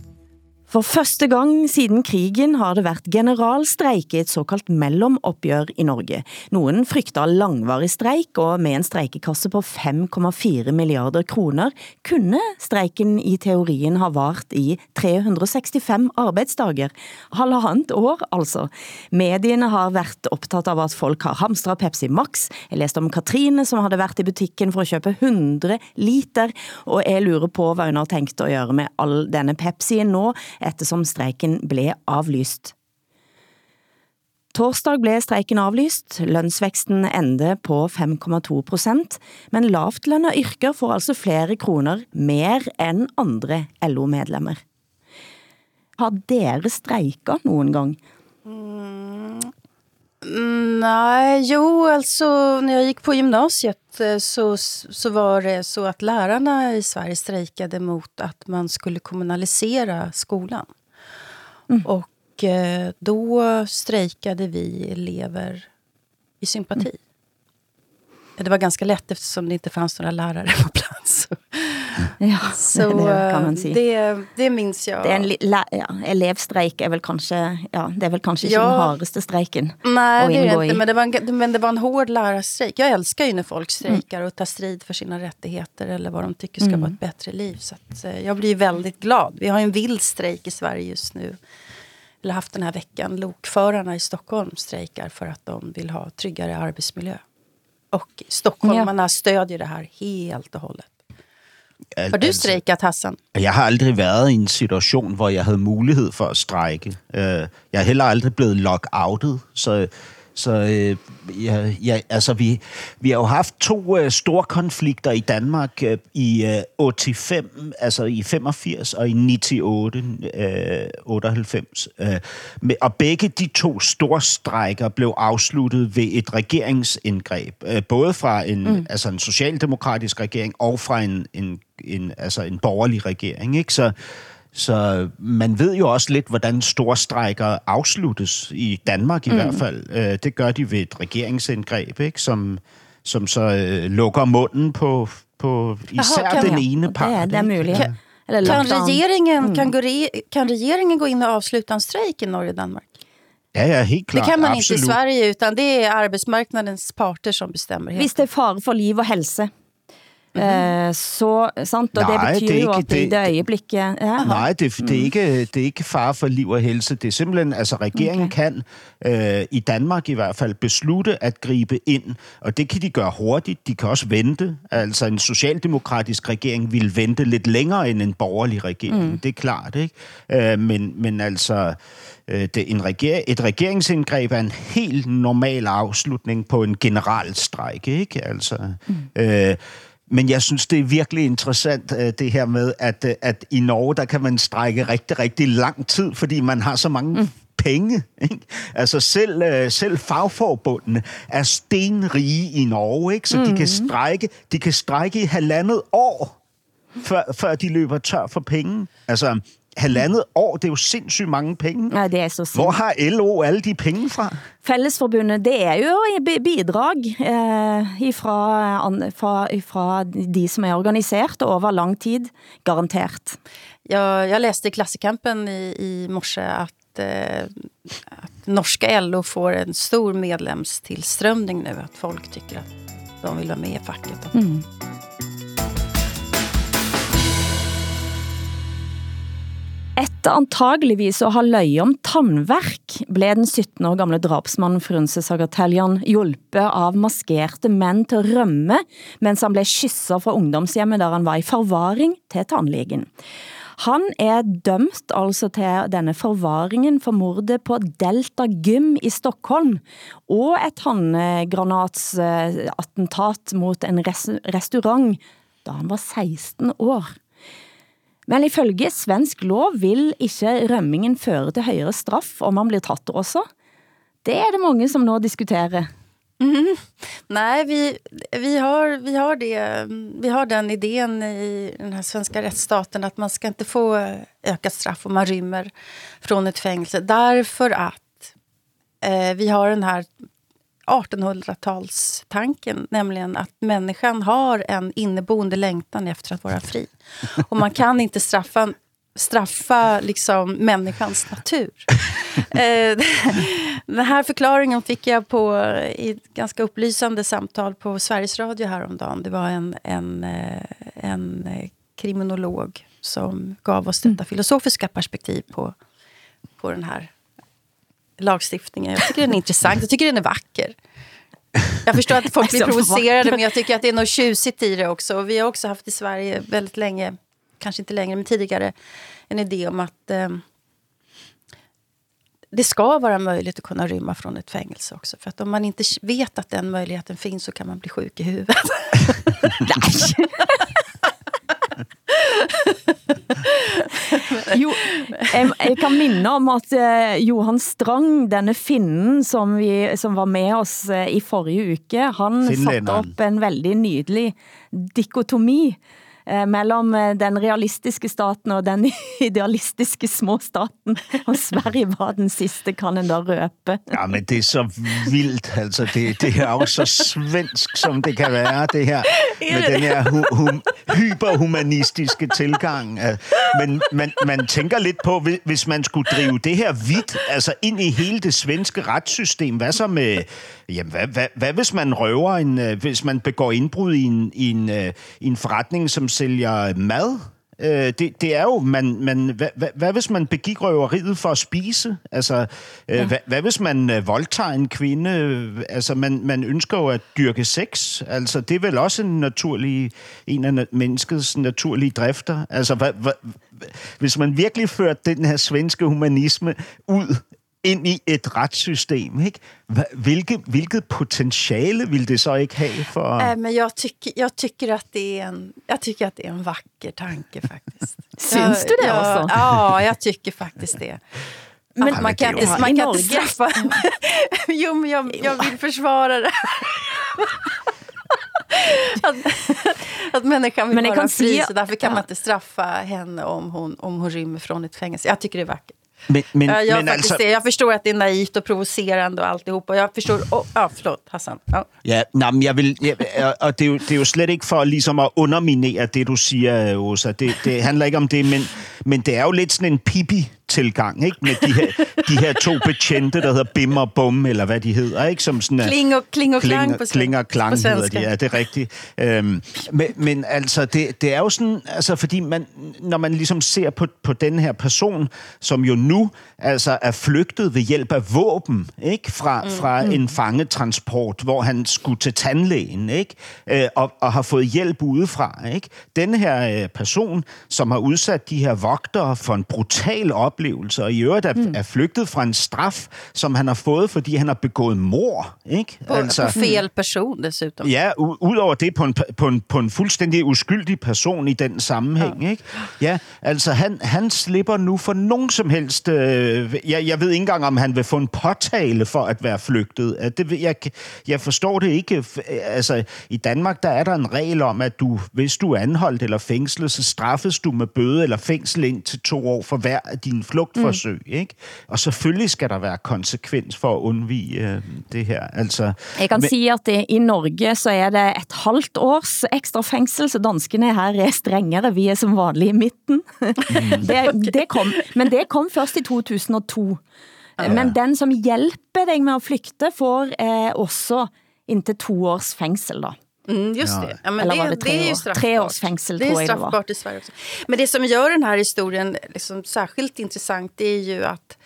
For første gang siden krigen har det været generalstreik i et såkaldt mellemopgør i Norge. Nogen frygter langvarig streik, og med en streikekasse på 5,4 milliarder kroner kunne streiken i teorien ha vart i 365 arbeidsdager. Halvandet år altså. Medierne har været optaget av at folk har hamstret Pepsi Max. Jeg læste om Katrine, som havde været i butikken for at købe 100 liter, og jeg lurer på, hvad hun har tænkt at gøre med all denne Pepsi nå, eftersom streiken blev avlyst. Torsdag blev streiken avlyst, lønsvæksten endte på 5,2 procent, men lavtlønnet yrker får altså flere kroner mer end andre LO-medlemmer. Har dere streiket nogen gang? Mm, Nej, jo, alltså när jag gick på gymnasiet eh, så, så var det så att lärarna i Sverige strejkade mot att man skulle kommunalisera skolan. Mm. Och eh, då strejkade vi elever i sympati. Mm. Det var ganska lätt eftersom det inte fanns några lärare på plats. Ja, så det kan man sige. Det, det minns jag. Det er en la, ja, elevstreik er vel kanskje, ja, det vel kanskje ikke Ja. den hardeste streiken Nej, det är inte. Men det, var en, men det var en hård lärarstrejk. Jag älskar ju när folk strejkar och tar strid för sina rättigheter eller vad de tycker ska Mm. vara ett bättre liv. Så att, eh, jag blir väldigt glad. Vi har en vild strejk i Sverige just nu. Eller haft den här veckan. Lokförarna i Stockholm strejkar för att de vill ha tryggare arbetsmiljö. Och stockholmarna stödjer det här helt och hållet. Al- Har du strejkat, Hassan? Jeg har aldrig været i en situation, hvor jeg havde mulighed for at strejke. Øh, Jeg er heller aldrig blevet lockoutet, så, så øh, jeg, jeg, altså vi, vi har jo haft to øh, store konflikter i Danmark øh, i øh, 85, altså i 85 og i 98, øh, 98. Øh, med, og begge de to store strejker blev afsluttet ved et regeringsindgreb, øh, både fra en, mm. altså en socialdemokratisk regering og fra en, en, en, altså en borgerlig regering. Ikke? Så, så man ved jo også lidt, hvordan store strejker afsluttes i Danmark i mm. hvert fald. Øh, Det gør de ved et regeringsindgreb, ikke? Som, som så øh, lukker munden på, på især kan- den ja, ene Det part. er, det er muligt. Kan- Eller Kan regeringen, kan, gå re, kan regeringen gå in och avsluta en strejk i Norge och Danmark? Ja, ja, helt klart. Det kan man absolut. inte i Sverige, utan det är arbetsmarknadens parter som bestämmer. helt Hvis det er fare for liv og helse, eh, så, sant, og. Nej, det betyder det er jo ikke- at i det- det øjeblikket... Ja, Nej, det, det, er ikke, det er ikke fare for liv og helse. Det er simpelthen, altså regeringen okay. kan, øh, i Danmark i hvert fald, beslutte at gribe ind, og det kan de gøre hurtigt. De kan også vente. Altså en socialdemokratisk regering vil vente lidt længere end en borgerlig regering. Mm. Det er klart, ikke? Øh, men, men altså, det, en reger, et regeringsindgreb er en helt normal afslutning på en generalstræk, ikke? Altså, mm. øh, men jeg synes, det er virkelig interessant, øh, det her med, at, øh, at i Norge, der kan man strække rigtig, rigtig lang tid, fordi man har så mange mm. penge. Ikke? Altså selv, øh, selv fagforbundene er stenrige i Norge, ikke? så mm. de kan strække, de kan strække i halvandet år, før, før de løber tør for penge. Altså halvandet år, det er jo sindssygt mange penge. Nej, det er så Hvor simpelt. har LO alle de penge fra? Fællesforbundet, det er jo bidrag eh, ifra, an- fra, ifra de som er organiseret over lang tid, garantert. Jag, jag läste i Klassikampen i, i morse att, eh, att norska LO får en stor medlemstillströmning nu. Att folk tycker att de vill vara med i facket. Mm. Etter antageligvis å ha løy om tandverk, ble den 17 år gamle drapsmannen Frunse Sagateljan hjulpet av maskerte mænd til å rømme, mens han ble kysset fra ungdomshjemmet der han var i forvaring til tandlegen. Han er dømt altså til denne forvaringen for mordet på Delta Gym i Stockholm og et håndgranatsattentat mot en restaurant da han var 16 år. Men ifølge svensk lov vil ikke rømmingen føre til højere straff om man blir tatt også. Det er det mange som nå diskuterer. Mhm. Nej, vi, vi, har, vi, har det, vi har den idén i den här svenska rättsstaten att man ska inte få eh, ökat straff om man rymmer från ett fängelse. Därför att eh, vi har den här 1800-talstanken, nämligen att människan har en inneboende längtan efter att vara fri. Och man kan inte straffa straffa liksom, människans natur. eh, den här förklaringen fick jag på, i ett ganska upplysande samtal på Sveriges Radio häromdagen. Det var en, en, eh, en eh, kriminolog som gav oss detta filosofiska perspektiv på, på den här lagstiftningen. Jag tycker den är intressant, jag tycker den är vacker. Jag förstår att folk blir provocerade, men jag tycker att det är något tjusigt i det också. Och vi har också haft i Sverige väldigt länge, kanske inte längre, men tidigare, en idé om att eh, det ska vara möjligt att kunna rymma från ett fängelse också. För att om man inte vet att den möjligheten finns så kan man bli sjuk i huvudet. Jo, jeg, jeg kan minne om at eh, Johan Strang, denne finnen som, vi, som var med oss eh, i forrige uke, han satte Finlænderen. op en veldig nydelig dikotomi mellem eh, den realistiske staten og den idealistiske små staten. Og Sverige var den sidste, kan en da røpe. Ja, men det er så vildt, altså. Det, det er jo så svensk, som det kan være, det her. Med den her hu, hum, hyperhumanistiske tilgang. Øh, Men man, man tænker lidt på, hvis- man skulle drive det her vidt, altså ind i hele det svenske retssystem, hvad så med... Jamen, hvad, hvad, hvad hvis man røver en... Hvis man begår indbrud i en, i en, i en forretning, som sælger mad? Øh, det, det er jo, man, man, hvad, hvad, hvad hvis man begik røveriet for at spise? Altså, øh, ja. hvad, hvad hvis man øh, voldtager en kvinde? Altså, man, man ønsker jo at dyrke sex. Altså, det er vel også en naturlig, en af menneskets naturlige drifter. Altså, hvad, hvad, hvis man virkelig førte den her svenske humanisme ud ind i et retssystem, ikke? Hvilke, hvilket potentiale ville det så ikke have for... Nej, men jag tycker, jag, tycker att det är en, jag tycker att det är en vacker tanke faktiskt. Syns du det jag, också? Ja, jag tycker faktiskt det. Men men man kan inte, man kan inte straffa... jo, men jag, jag vill försvara det. att, att människan vill Men vara kan fri, så därför kan ja. man inte straffa henne om hon, om hon rymmer från ett fängelse. Jag tycker det är vackert. Men, men, jag, jag, men faktiskt det. jag förstår att det är naivt och provocerande och alltihop. Och jag förstår... Oh, ja, förlåt, Hassan. Ja. Ja, nej, men jeg vil, ja, og- og det er, jo, det er jo slet ikke for ligesom at underminere det, du siger, Åsa. Det, det handler ikke om det, men, men det er jo lidt sådan en pipi tilgang, ikke? Med de her, de her to betjente, der hedder Bim og Bum, eller hvad de hedder, ikke? Som sådan er- Kling og, kling og klang på, Kling og klang på hedder de, ja, det er rigtigt. Øhm, men, men altså, det, det er jo sådan, altså, fordi man, når man ligesom ser på, på den her person, som jo nu altså er flygtet ved hjælp af våben, ikke? Fra, mm. fra en fangetransport, hvor han skulle til tandlægen, ikke? Øh, og, og har fået hjælp udefra, ikke? Den her øh, person, som har udsat de her vogtere for en brutal oplevelse, og i øvrigt er, mm. er flygtet fra en straf, som han har fået, fordi han har begået mor, ikke? På, på fel person dessutom. Ja, udover det på en, på, en, på en fuldstændig uskyldig person i den sammenhæng. Ja. Ikke? Ja, altså han, han slipper nu for nogen som helst... Øh, jeg, jeg ved ikke engang, om han vil få en påtale for at være flygtet. At Det, jeg, jeg forstår det ikke. Altså, i Danmark der er der en regel om, at du, hvis du er anholdt eller fængslet, så straffes du med bøde eller fængsel ind til to år for hver af dine flugtforsøg. Mm. Ikke? Og selvfølgelig skal der være konsekvens for at undvige øh, det her. Altså, Jeg kan men- sige, at det, i Norge så er det et halvt års ekstra fængsel, så danskene her er strengere. Vi er som vanlige i midten. det, det kom, men det kom først i 2002. Men den som hjælper dig med at flygte, får eh, også indtil to års fængsel da. Mm, just det. Ja, men Eller det, var det det, tre är ju år? straffbart. Tre års fängsel det är jag det var. straffbart i Sverige också. Men det som gör den här historien liksom särskilt intressant det är ju att,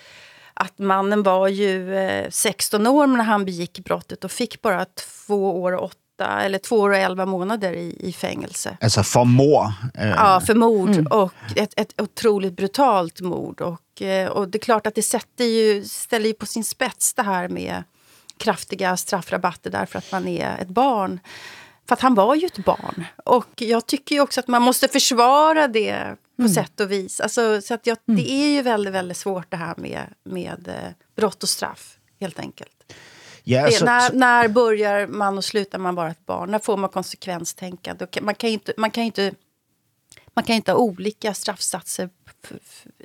att mannen var ju eh, 16 år när han begick brottet och fick bara två år och åtta eller två år och elva månader i, i fängelse. altså for mor. Øh, Ja, för mord. Och ett, ett otroligt brutalt mord. Och, eh, och det är klart att det sätter ju, ställer ju på sin spets det här med kraftiga straffrabatter därför att man är ett barn. För att han var ju ett barn. Och jag tycker ju också att man måste försvara det på sätt och vis. Alltså, så att jag, Det är ju väldigt, väldigt svårt det här med, med eh, brott och straff, helt enkelt. ja, Det, så, när, så, när börjar man och slutar man vara ett barn? När får man konsekvenstänkande? Man kan ju inte, man kan ju inte, man kan ju inte ha olika straffsatser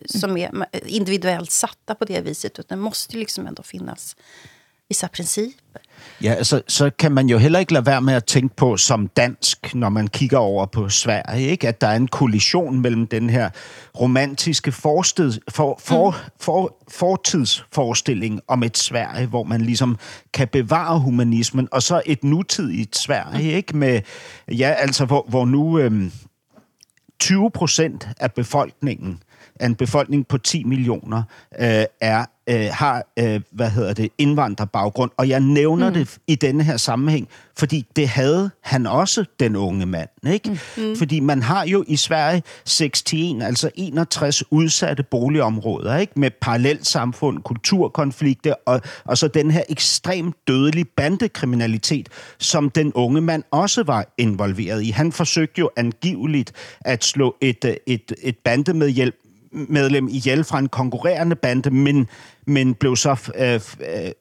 som är individuellt satta på det viset. Utan det måste ju liksom ändå finnas vissa principer. Ja, altså, så kan man jo heller ikke lade være med at tænke på som dansk, når man kigger over på Sverige, ikke? at der er en kollision mellem den her romantiske forsted, for, for, for, fortidsforestilling om et Sverige, hvor man ligesom kan bevare humanismen, og så et nutidigt Sverige, ikke? Med, ja, altså, hvor, hvor nu øhm, 20 procent af befolkningen af en befolkning på 10 millioner øh, er øh, har øh, hvad hedder det indvandrerbaggrund og jeg nævner mm. det i denne her sammenhæng fordi det havde han også den unge mand ikke mm. fordi man har jo i Sverige 61 altså 61 udsatte boligområder ikke med parallelt samfund kulturkonflikter og og så den her ekstremt dødelige bandekriminalitet som den unge mand også var involveret i han forsøgte jo angiveligt at slå et øh, et et bandemedhjælp medlem ihjel fra en konkurrerende bande, men, men blev så øh, øh,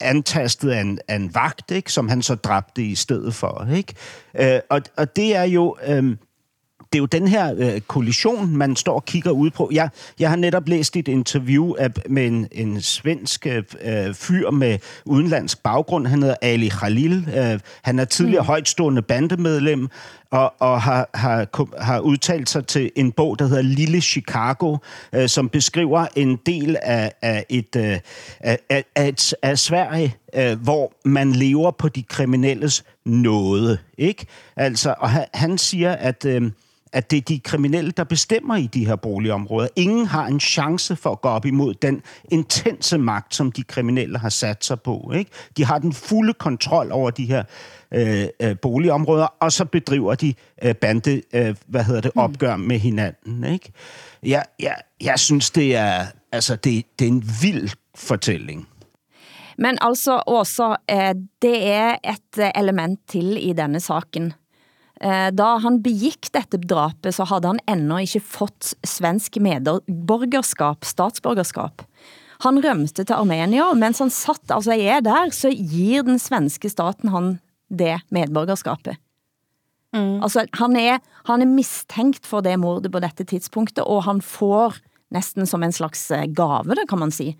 antastet af en, af en vagt, ikke? som han så dræbte i stedet for. Ikke? Øh, og, og det er jo... Øh, det er jo den her øh, kollision, man står og kigger ud på. Jeg, jeg har netop læst et interview af, med en, en svensk øh, fyr med udenlandsk baggrund. Han hedder Ali Khalil. Øh, han er tidligere mm. højtstående bandemedlem og, og har, har, har udtalt sig til en bog, der hedder Lille Chicago, øh, som beskriver en del af, af, et, øh, af, af, et, af Sverige, øh, hvor man lever på de kriminelles nåde. Ikke? Altså, og han, han siger, at... Øh, at det er de kriminelle, der bestemmer i de her boligområder. Ingen har en chance for at gå op imod den intense magt, som de kriminelle har sat sig på. Ikke? De har den fulde kontrol over de her øh, øh, boligområder, og så bedriver de øh, bande, øh, hvad hedder det, opgør med hinanden. Ikke? Jeg, jeg, jeg synes, det er, altså, det, det er en vild fortælling. Men altså, Åsa, eh, det er et element til i denne saken. Eh, Da han begik dette drapet, så havde han endnu ikke fått svensk medborgerskap, statsborgerskap. Han rømte til Armenia, og mens han satt, altså er der, så gir den svenske staten han det medborgerskapet. Mm. Altså, han er, han er mistænkt for det mordet på dette tidspunktet, og han får næsten som en slags eh, gave, det kan man sige.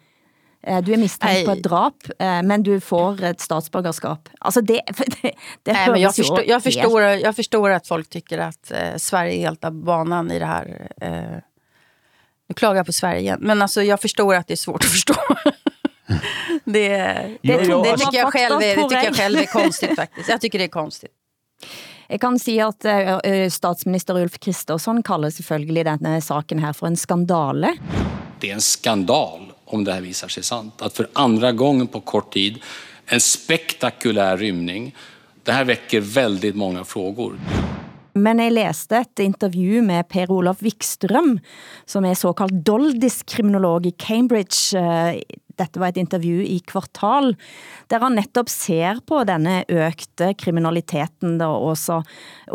Eh, Du er mistænkt på et drap, eh, men du får et statsborgerskap. Altså det, det, det Nej, men jag, förstår, jag, förstår, jag förstår att folk tycker att eh, Sverige är helt av banan i det här. Eh, nu klagar jag på Sverige igen. Men alltså, jag förstår att det är svårt att förstå. det, det, det, och- tycker jag själv är, det tycker jag själv är konstigt faktiskt. Jag tycker det är konstigt. Jeg kan sige at eh, statsminister Ulf Kristersson kalder selvfølgelig denne saken her for en skandale. Det är en skandal om det här visar sig sant. Att för andra gången på kort tid, en spektakulär rymning. Det här väcker väldigt många frågor. Men jeg læste et interview med Per Olof Wikström, som er såkaldt doldiskriminolog i Cambridge. Eh, dette var et interview i kvartal, der han netop ser på denne økte kriminaliteten da også.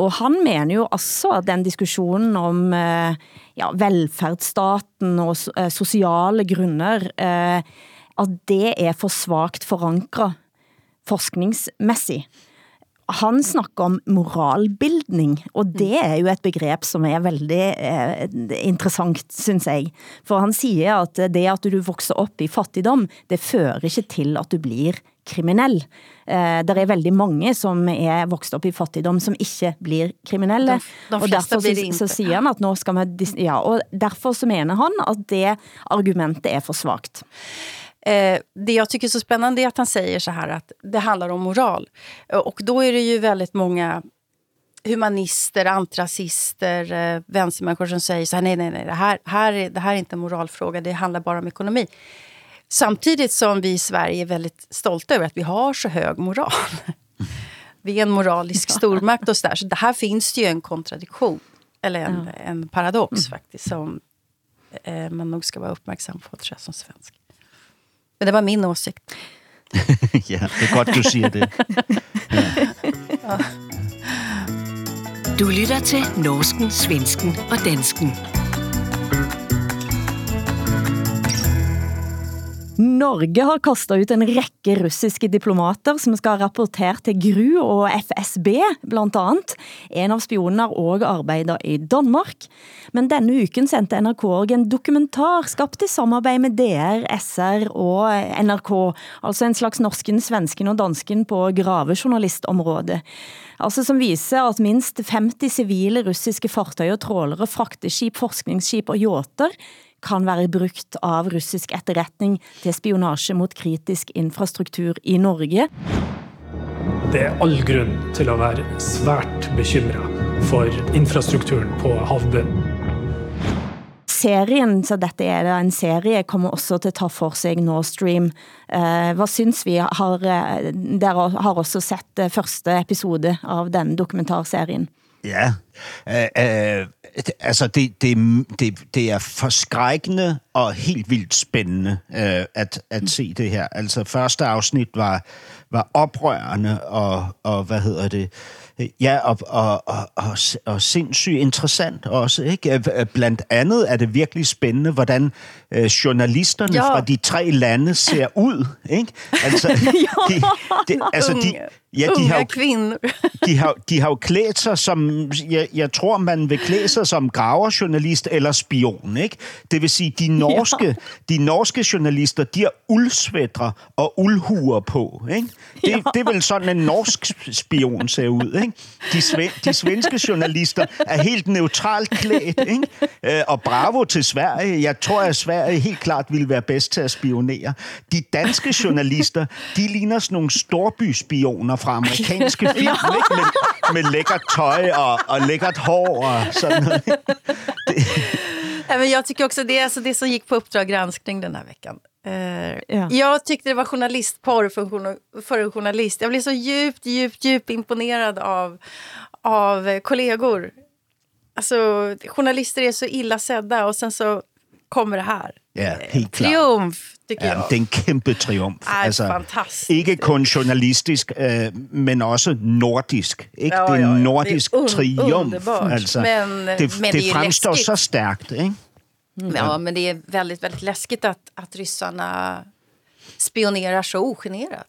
Og han mener jo også at den diskussionen om eh, ja, velfærdsstaten og eh, sociale grunder, eh, at det er for svagt forankret forskningsmæssigt han snakker om moralbildning, og det er jo et begreb som er veldig eh, interessant, synes jeg. For han siger at det at du vokser op i fattigdom, det fører ikke til at du blir kriminell. Eh, der er veldig mange som er vokset op i fattigdom, som ikke blir kriminelle. De- de og derfor så, så siger han at nå skal man, ja, og derfor så mener han at det argumentet er for svagt. Eh, det jag tycker är så spännande är att han säger så här att det handlar om moral. Eh, Och då är det ju väldigt många humanister, antirasister, eh, vänstermänniskor som säger så här, nej, nej, nej, det här, här är, det här är inte en moralfråga, det handlar bara om ekonomi. Samtidigt som vi i Sverige är väldigt stolta över att vi har så hög moral. vi är en moralisk stormakt och så där. Så det här finns ju en kontradiktion, eller en, en paradox faktiskt, som eh, man nog ska vara uppmärksam på, tror jag, som svensk. Men det var min åsikt. ja, det er godt, du siger det. Du lytter til Norsken, Svensken og Dansken. Norge har kastet ut en række russiske diplomater, som skal rapportere rapporteret til GRU og FSB, blandt andet. En av spionene har også arbejdet i Danmark. Men denne uken sendte NRK en dokumentar, skabt i samarbejde med DR, SR og NRK, altså en slags norsken, svensken og dansken på gravejournalistområdet. Altså som viser at minst 50 civile russiske fartøy og trålere, frakteskip, forskningsskip og yachter kan være brugt av russisk etterretning til spionage mot kritisk infrastruktur i Norge. Det er all grunn til å være svært bekymret for infrastrukturen på havbunnen. Serien, så dette er en serie, kommer også til at ta for sig Nord Stream. Eh, hvad synes vi? Har, eh, dere har også sett eh, første episode av den dokumentarserien. Ja, uh, uh, altså det, det, det, det er forskrækkende og helt vildt spændende uh, at, at se det her. Altså første afsnit var, var oprørende og, og hvad hedder det, Ja, og, og, og, og, og sindssygt interessant også. Ikke? Blandt andet er det virkelig spændende, hvordan øh, journalisterne jo. fra de tre lande ser ud. Ikke? Altså, de, de, altså de, Ja, de har, jo, de, har, de har jo klædt sig som, jeg, jeg tror, man vil klæde sig som graverjournalist eller spion, ikke? Det vil sige, de norske, ja. de norske journalister, de har uldsvætre og uldhuer på, ikke? Det, ja. det er vel sådan, en norsk spion ser ud, ikke? De, sve, de svenske journalister er helt neutralt klædt, ikke? Øh, og bravo til Sverige. Jeg tror, at Sverige helt klart ville være bedst til at spionere. De danske journalister, de ligner sådan nogle storbyspioner fra amerikanske film, ikke? Med, med lækkert tøj og, og lækkert hår och sådan noget. Det. Ja, men jag tycker också det, alltså det som gick på Uppdrag granskning den här veckan. Uh, ja. Jag tyckte det var journalistporr för, för en journalist. Jag blev så djupt, djupt, djupt imponerad av, av kollegor. Alltså, journalister är så illa sedda och sen så kommer det här. Ja, helt klart. Triumf, tycker ja, jag. Det er en kæmpe triumf. Ej, altså, fantastisk. Ikke kun journalistisk, øh, men også nordisk. Ikke? Ja, det er en nordisk det er un- triumf. underbart. Altså, Men- det, men det, det fremstår läskigt. så stærkt. Ikke? Ja, men det är väldigt, väldigt läskigt att, att ryssarna spionerar så ogenerat.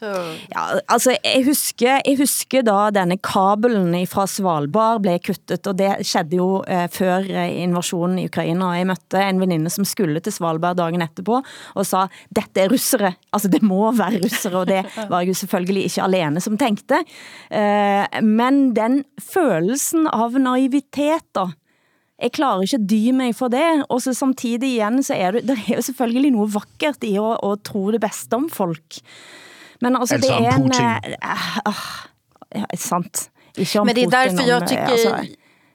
Så... Ja, altså, jeg husker, jeg husker da denne kabelen fra Svalbard blev kuttet, og det skedde jo eh, før eh, invasionen i Ukraina, og jeg mødte en veninde som skulle til Svalbard dagen etterpå, og sa, dette er russere, altså det må være russere, og det var jeg jo selvfølgelig ikke alene som tænkte. Eh, men den følelsen av naivitet da, jeg klarer ikke at dy mig for det, og så samtidig igen, så er det, der er jo selvfølgelig noget vakkert i at, at tro det bedste om folk. Men altså, Altså det er en... Uh, uh, ja, sant. Ikke om Men det är därför jag eh, tycker... altså,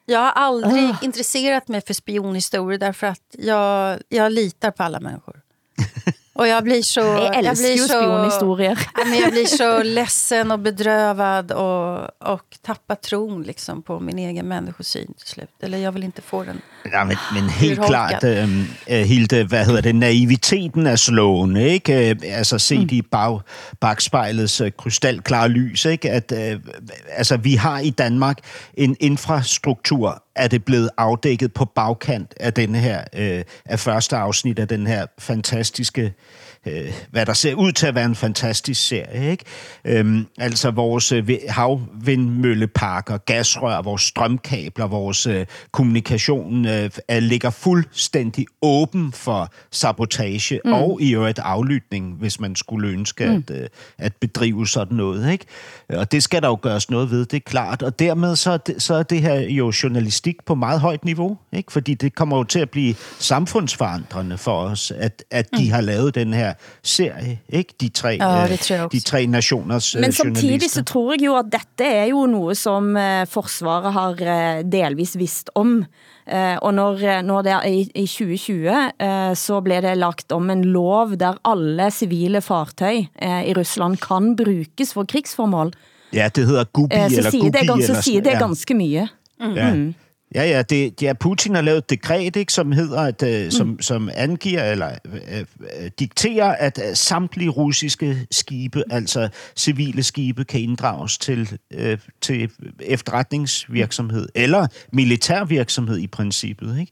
Jag har aldrig Ah. intresserat mig för spionhistorier därför att jag, jag litar på alla människor. Och jag blir så... Jag älskar blir ju så- spionhistorier. Ja, men jag blir så ledsen och bedrövad och, och tappar tron liksom på min egen människosyn till slut. Eller jag vill inte få den. Ja, men, men helt klart, øh, øh, Hilde, hvad hedder det, naiviteten er slående, ikke? Øh, Altså set mm. i bag, bagspejlets øh, krystalklare lys, ikke? At, øh, altså, vi har i Danmark en infrastruktur, er det blevet afdækket på bagkant af den her, øh, af første afsnit af den her fantastiske øh, hvad der ser ud til at være en fantastisk serie. Ikke? Øhm, altså vores øh, vi- havvindmølleparker, gasrør, vores strømkabler, vores øh, kommunikation øh, er, ligger fuldstændig åben for sabotage mm. og i øvrigt aflytning, hvis man skulle ønske Mm. at, øh, at bedrive sådan noget. Ikke? Og det skal der jo gøres noget ved, det er klart. Og dermed så er det, så er det her jo journalistik på meget højt niveau, ikke? fordi det kommer jo til at blive samfundsforandrende for os, at, at de Mm. har lavet den her serie, ikke? De tre, Ja, øh, det tror jeg de tre nationers øh, Men samtidig så tror jeg jo, at dette er jo noget, som eh, Forsvaret har eh, delvis vist om. Eh, og når, når det er i, i 2020, eh, så blev det lagt om en lov, der alle civile fartøj i Rusland kan brukes for krigsformål. Ja, det hedder Gubi så eller Gubi. det, eller siger det ganske mye. Mm. Ja, ja, det, ja, Putin har lavet et dekret, ikke, som hedder, at, øh, som, Mm. som angiver eller øh, øh, dikterer, at øh, samtlige russiske skibe, altså civile skibe, kan inddrages til, øh, til efterretningsvirksomhed eller militærvirksomhed i princippet, ikke?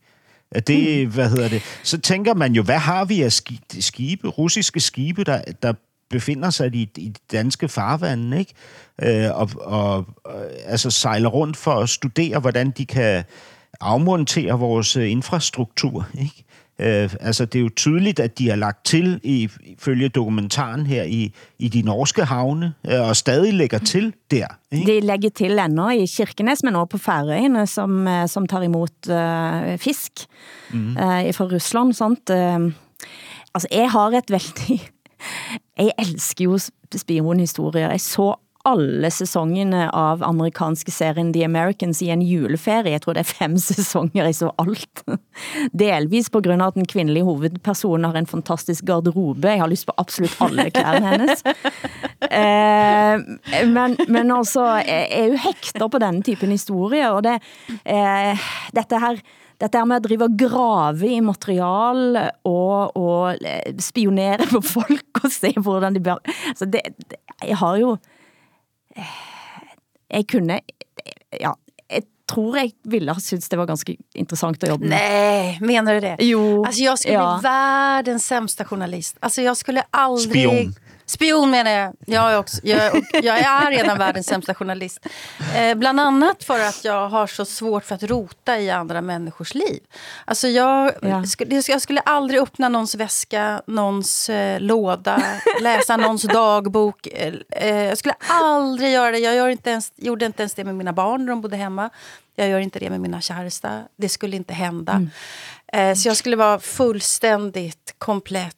At det, hvad hedder det? Så tænker man jo, hvad har vi af ski- skibe, russiske skibe, der, der befinder sig i, i danske farvande, ikke? Øh, og, og, og altså sejler rundt for at studere, hvordan de kan afmontere vores øh, infrastruktur, ikke? Øh, altså, det er jo tydeligt, at de har lagt til, i, ifølge dokumentaren her, i, i de norske havne, øh, og stadig lægger til der. Ikke? De lægger til ennå i Kirkenes, men også på Færøerne, som, eh, som tar imot uh, fisk mm. uh, fra Rusland. Sant? Uh, altså, jeg har et veldig... Jeg elsker jo spionhistorier. Jeg så alle sæsonerne av amerikanske serien The Americans i en juleferie. Jeg tror det er fem sæsoner, jeg så alt. Delvis på grund af at den kvindelige hovedpersonen har en fantastisk garderobe. Jeg har lyst på absolut alle klærne hennes. Eh, men, men altså, jeg er jo hekter på denne typen historier, og det, eh, dette her dette her med at drive og grave i material og, og eh, spionere på folk og se hvordan de bør... Altså det, det, jeg har jo jeg kunne, ja, jeg tror jeg ville have synes det var ganska intressant att jobba med. Nej, menar du det? Jo. Alltså jag skulle ja. bli världens sämsta journalist. Alltså jag skulle aldrig... Spion. Spion menar jag. Jag är, också, jag, jag är redan världens sämsta journalist. Eh, bland annat för att jag har så svårt för att rota i andra människors liv. Alltså jag, Ja. skulle, jag skulle aldrig öppna någons väska, någons eh, låda, läsa någons dagbok. Eh, eh, jag skulle aldrig göra det. Jag gör inte ens, gjorde inte ens det med mina barn när de bodde hemma. Jag gör inte det med mina kärsta. Det skulle inte hända. Eh, så jag skulle vara fullständigt komplett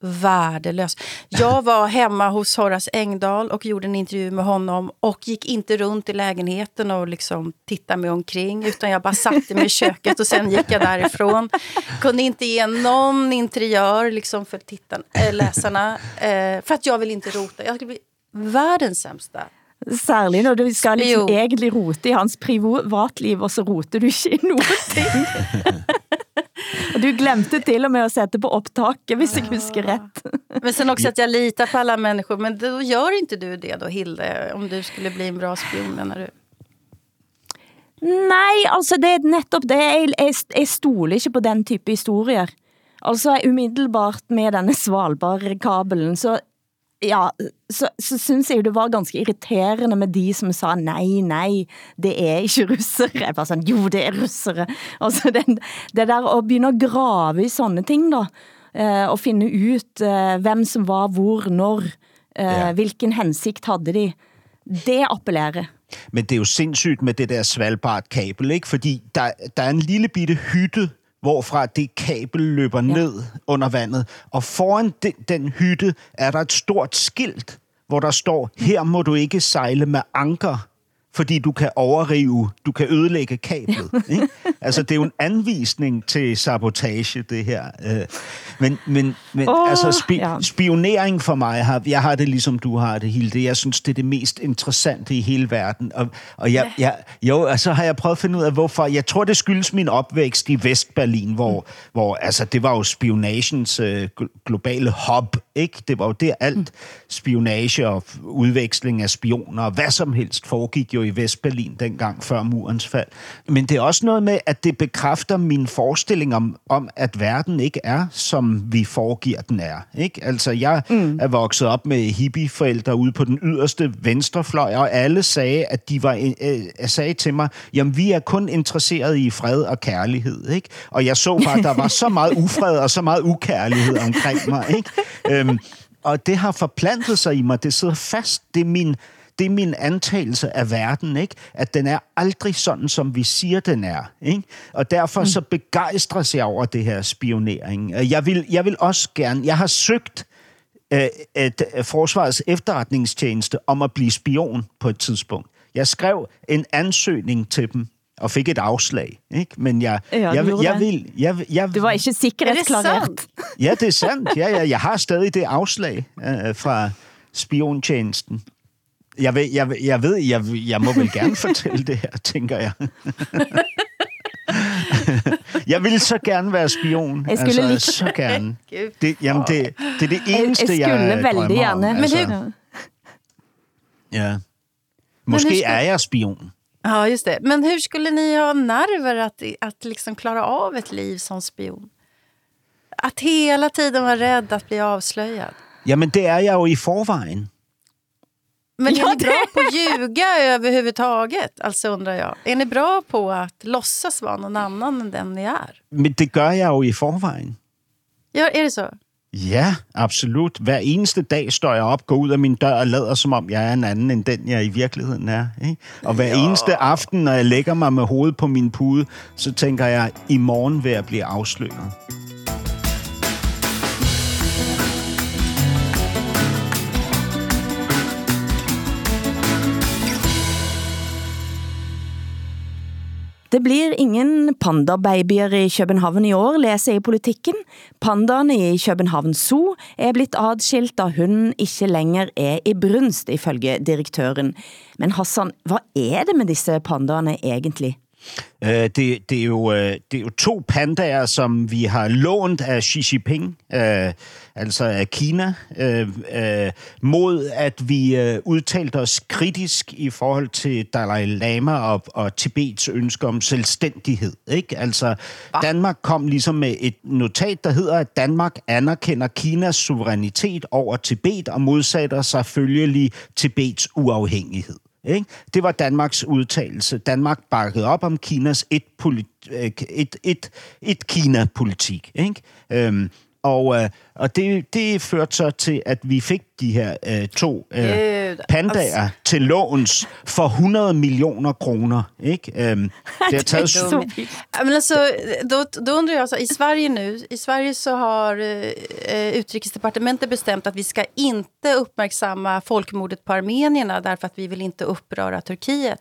värdelös. Jag var hemma hos Horace Engdahl och gjorde en intervju med honom och gick inte runt i lägenheten och liksom tittade mig omkring utan jag bara satte mig i köket och sen gick jag därifrån. Kunde inte ge någon interiör liksom för tittarna, äh, läsarna eh, för att jag vill inte rota. Jag skulle bli världens sämsta. Særligt når du skal liksom Spion. egentlig rote i hans privatliv, og så roter du ikke i noe og du glemte til og med at sætte på optaket, hvis jeg husker rätt. Men sen också att jag litar på alla människor. Men då gör inte du det då, Hilde? Om du skulle bli en bra spion, menar du? Nej, altså det er netop det. Jeg, jeg, jeg stoler ikke på den type historier. Altså umiddelbart med denne Svalbard-kabelen, så ja, så, så synes jeg jo det var ganske irriterende med de som sa nej, nej, det er ikke russere. Jeg bare sådan, jo, det er russere. Altså den, det der at begynde at grave i sådanne ting da, eh, og finde ut eh, hvem som var hvor, når, eh, Ja. hvilken hensigt havde de, det appellerer. Men det er jo sindssygt med det der Svalbard-kabel, ikke? Fordi der, der er en lille bitte hytte, hvorfra det kabel løber ja. ned under vandet. Og foran den, den hytte er der et stort skilt, hvor der står, her må du ikke sejle med anker, fordi du kan overrive, du kan ødelægge kablet. Ikke? Altså, det er jo en anvisning til sabotage, det her. Øh, Men, men, men oh, altså, spi- ja. spionering for mig, har, jeg har det ligesom du har det, Hilde. Jeg synes, det er det mest interessante i hele verden. Og, og jeg, jeg, jo, altså har jeg prøvet at finde ud af, hvorfor. Jeg tror, det skyldes min opvækst i Vestberlin, hvor, mm. hvor altså, det var jo spionagens øh, gl- globale hub. Ikke? Det var jo der alt spionage og udveksling af spioner og hvad som helst foregik jo i Vestberlin dengang før murens fald. Men det er også noget med, at det bekræfter min forestilling om, om at verden ikke er, som vi foregiver den er. Ikke? Altså, jeg mm. er vokset op med hippieforældre ude på den yderste venstrefløj, og alle sagde, at de var, øh, sagde til mig, jamen, vi er kun interesseret i fred og kærlighed. Ikke? Og jeg så bare, at der var så meget ufred og så meget ukærlighed omkring mig. Ikke? Øhm, og det har forplantet sig i mig. Det sidder fast. Det er min, det er min antagelse af verden, ikke? At den er aldrig sådan, som vi siger, den er. Ikke? Og derfor mm. så begejstres jeg over det her spionering. Øh, Jeg vil, jeg vil også gerne... Jeg har søgt øh, et, øh, Forsvarets efterretningstjeneste om at blive spion på et tidspunkt. Jeg skrev en ansøgning til dem og fik et afslag. Ikke? Men jeg, Ja, jeg, jeg, gjorde jeg, det. vil... Jeg, jeg, Du var ikke sikkerhedsklareret. sandt? Ja, det er sandt. Ja, ja, jeg har stadig det afslag øh, fra spiontjenesten. Jeg ved, jeg, jeg ved, jeg, jeg må vel gerne fortælle det her, tænker jeg. jeg vil så gerne være spion. Jeg skulle lige- så gerne. Det, jamen, det, det er det Jeg, eneste, jeg jeg, skulle drømmer vældig om. gerne. Altså, ja. ja. Måske skal- er jeg spion. Ja, just det. Men hur skulle ni ha nerver att, att liksom klara av ett liv som spion? Att hela tiden vara rädd att bli avslöjad. Jamen, det er jeg jo i forvejen. Men Ja, är ni det- bra på att ljuga överhuvudtaget? Alltså undrar jag. Är ni bra på att låtsas vara någon annan än den ni är? Men det gør jeg jo i forvejen. Ja, är det så? Ja, absolut. Hver eneste dag står jeg op, går ud af min dør og lader, som om jeg er en anden end den, jeg i virkeligheden er. Ikke? Og hver eneste aften, når jeg lægger mig med hovedet på min pude, så tænker jeg, i morgen vil jeg blive afsløret. Det blir ingen pandababyer i København i år, læser jeg i politikken. Pandaene i København Zoo er blitt adskilt, da hunden ikke længere er i brunst, ifølge direktøren. Men Hassan, hvad er det med disse pandaerne egentlig? Øh, det, det, er jo, øh, det er jo to pandaer, som vi har lånt af Xi Jinping, øh, altså af Kina, øh, øh, mod at vi øh, udtalte os kritisk i forhold til Dalai Lama og, og Tibets ønske om selvstændighed. Ikke? Altså, Danmark kom ligesom med et notat, der hedder, at Danmark anerkender Kinas suverænitet over Tibet og modsætter sig følgelig Tibets uafhængighed. Ikke? Det var Danmarks udtalelse. Danmark bakkede op om Kinas et, poli- øh, et, et, et Kina-politik. Ikke? Øhm, og øh, og det, det førte så til, at vi fik de her øh, to øh, Gud, pandaer altså. til låns for 100 millioner kroner. Ikke? Øhm, det har taget Så Men alltså, då, då undrar jag, så, i Sverige nu, i Sverige så har eh, utrikesdepartementet bestämt att vi ska inte uppmärksamma folkmordet på armenierna därför att vi vill inte uppröra Turkiet.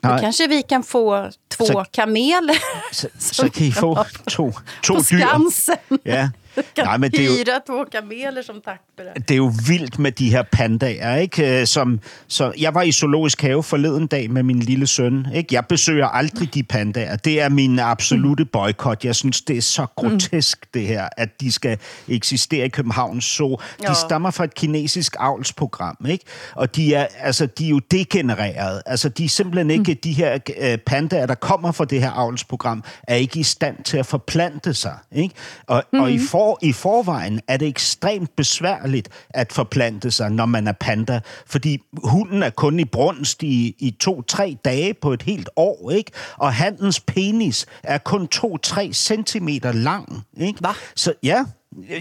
Då Nej. kanske vi kan få två Så- kameler så, så kan I få to, dyr. Skansen. Ja. Kan Nej, men det er jo, två kameler som tack för det. det er jo vildt med de her pandaer, ikke? Øh, Som, så jeg var i zoologisk have forleden dag med min lille søn. Ikke? Jeg besøger aldrig de pandaer. Det er min absolute boykot. Jeg synes, det er så grotesk, det her, at de skal eksistere i Københavns Zoo. De Ja. stammer fra et kinesisk avlsprogram, ikke? Og de er, altså, de er jo degenereret. Altså, de er simpelthen ikke, de her øh, pandaer, der kommer fra det her avlsprogram, er ikke i stand til at forplante sig, ikke? Og, mm. og i, for, i forvejen er det ekstremt besværligt at forplante sig, når man er panda, fordi hunden er kun i brunst i, i to-tre dage på et helt år, ikke? Og handens penis er kun to-tre centimeter lang, ikke? Hva? Så ja,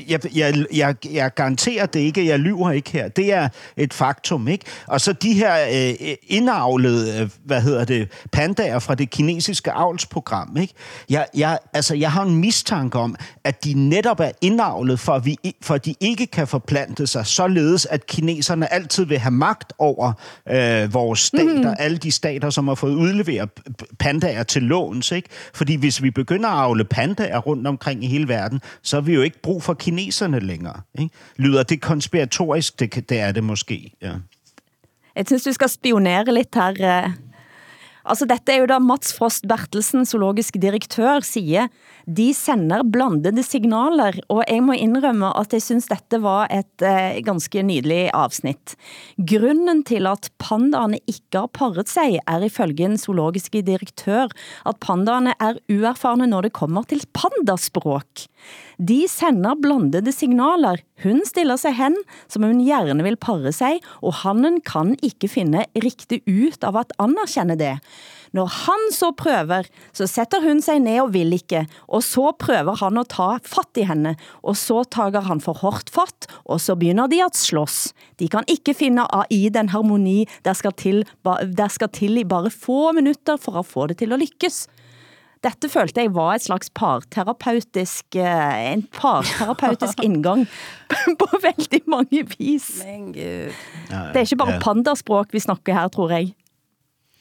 jeg, jeg, jeg, jeg garanterer det ikke, jeg lyver ikke her. Det er et faktum, ikke? Og så de her øh, indavlede, øh, hvad hedder det, pandaer fra det kinesiske avlsprogram, ikke? Jeg, jeg, altså, jeg har en mistanke om, at de netop er indavlet, for at, vi, for at de ikke kan forplante sig, således at kineserne altid vil have magt over øh, vores stater, mm. alle de stater, som har fået udleveret pandaer til låns, ikke? Fordi hvis vi begynder at avle pandaer rundt omkring i hele verden, så har vi jo ikke brug for kineserne længere. Ikke? Lyder det konspiratorisk? Det, det er det måske, ja. Jeg synes du skal spionere lidt her. Eh. Altså, dette er jo da Mats Frost Bertelsen, zoologisk direktør, siger, de sender blandede signaler, og jeg må indrømme, at jeg synes dette var et eh, ganske nydelig afsnit. Grunden til at pandaerne ikke har parret sig, er ifølge en zoologiske direktør, at pandaerne er uerfarne når det kommer til pandaspråk. De sender blandede signaler. Hun stiller sig hen, som hun gerne vil parre sig, og hannen kan ikke finde riktigt ut av at anerkende det. Når han så prøver, så sætter hun sig ned og vil ikke, og så prøver han at ta fatt i henne, og så tager han for hårdt fatt, og så begynder de at slås. De kan ikke finde af i den harmoni, der skal til, der skal til i bare få minutter for at få det til at lykkes. Dette følte jeg var et slags parterapeutisk, eh, en parterapeutisk indgang på veldig mange vis. Men gud. Det er ikke bare pandaspråk vi snakker her, tror jeg.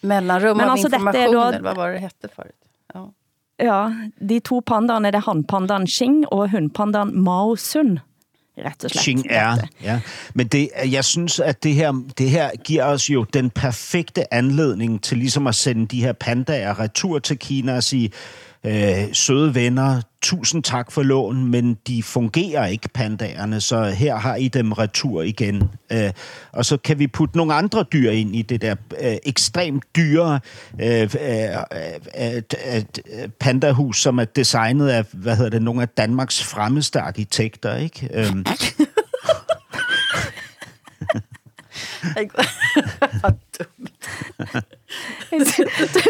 Mellanrum Men av altså, er information, då- eller vad var det hette förut? Ja. Ja, de to pandaerne, det er hanpandaen Xing og hundpandaen Mao Sun, rett og slett. Xing er, ja. Men det, jeg synes, at det her, det her giver os jo den perfekte anledning til ligesom at sende de her pandaer retur til Kina og sige, øh, søde venner, tusind tak for lån, men de fungerer ikke, pandaerne, så her har I dem retur igen. Øh, og så kan vi putte nogle andre dyr ind i det der øh, ekstremt dyre øh, øh, øh, pandahus, som er designet af, hvad hedder det, nogle af Danmarks fremmeste arkitekter, ikke? Øh,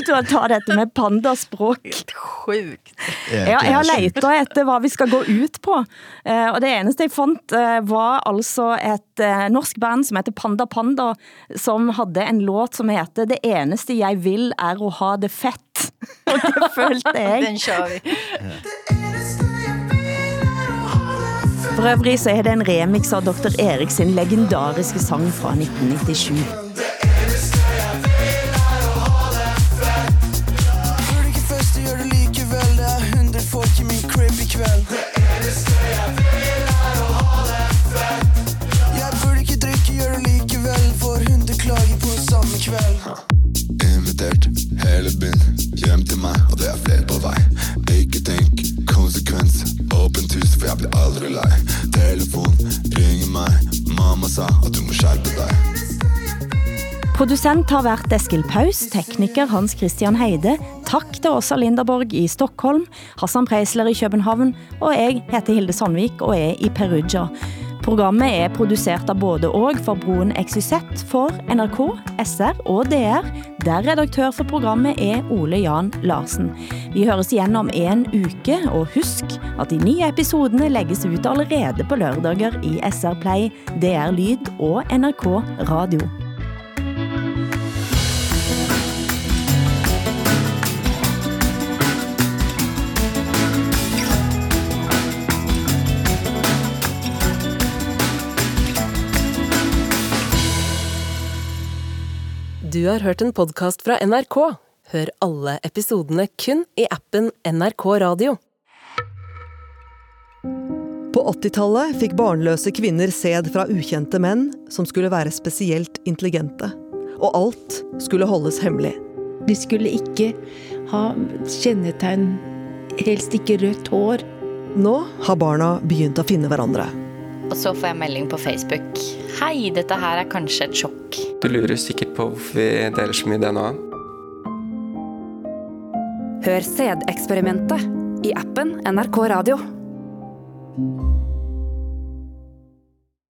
du har taget dette med pandaspråk. Sjukt. Jeg, jeg har letet efter, hvad vi skal gå ut på. Eh, og det eneste jeg fandt eh, var altså et eh, norsk band som heter Panda Panda, som havde en låt som heter Det eneste jeg vil er at ha det fett. Og det følte jeg. Den kör vi. For øvrig så er det en remix av Dr. Erik sin legendariske sang fra 1997. Producent har været Eskil Paus, tekniker Hans Christian Heide, tak til Åsa Linderborg i Stockholm, Hassan Preisler i København, og jeg heter Hilde Sandvik og er i Perugia. Programmet er produceret av både og for Broen XYZ for NRK, SR og DR, der redaktør for programmet er Ole Jan Larsen. Vi høres igen om en uke, og husk at de nye episodene lægges ut allerede på lørdager i SR Play, DR Lyd og NRK Radio. Du har hørt en podcast fra NRK. Hør alle episodene kun i appen NRK Radio. På 80-tallet fikk barnløse kvinner sæd fra ukjente menn som skulle være spesielt intelligente. Og alt skulle holdes hemmelig. De skulle ikke ha kjennetegn, helst ikke rødt hår. Nå har barna begynt å finne hverandre. Og så får jeg melding på Facebook. Hei, dette her er kanskje et sjokk. Du lurer sikkert på hvorfor vi deler så mye DNA. Hør sædeksperimentet i appen NRK Radio.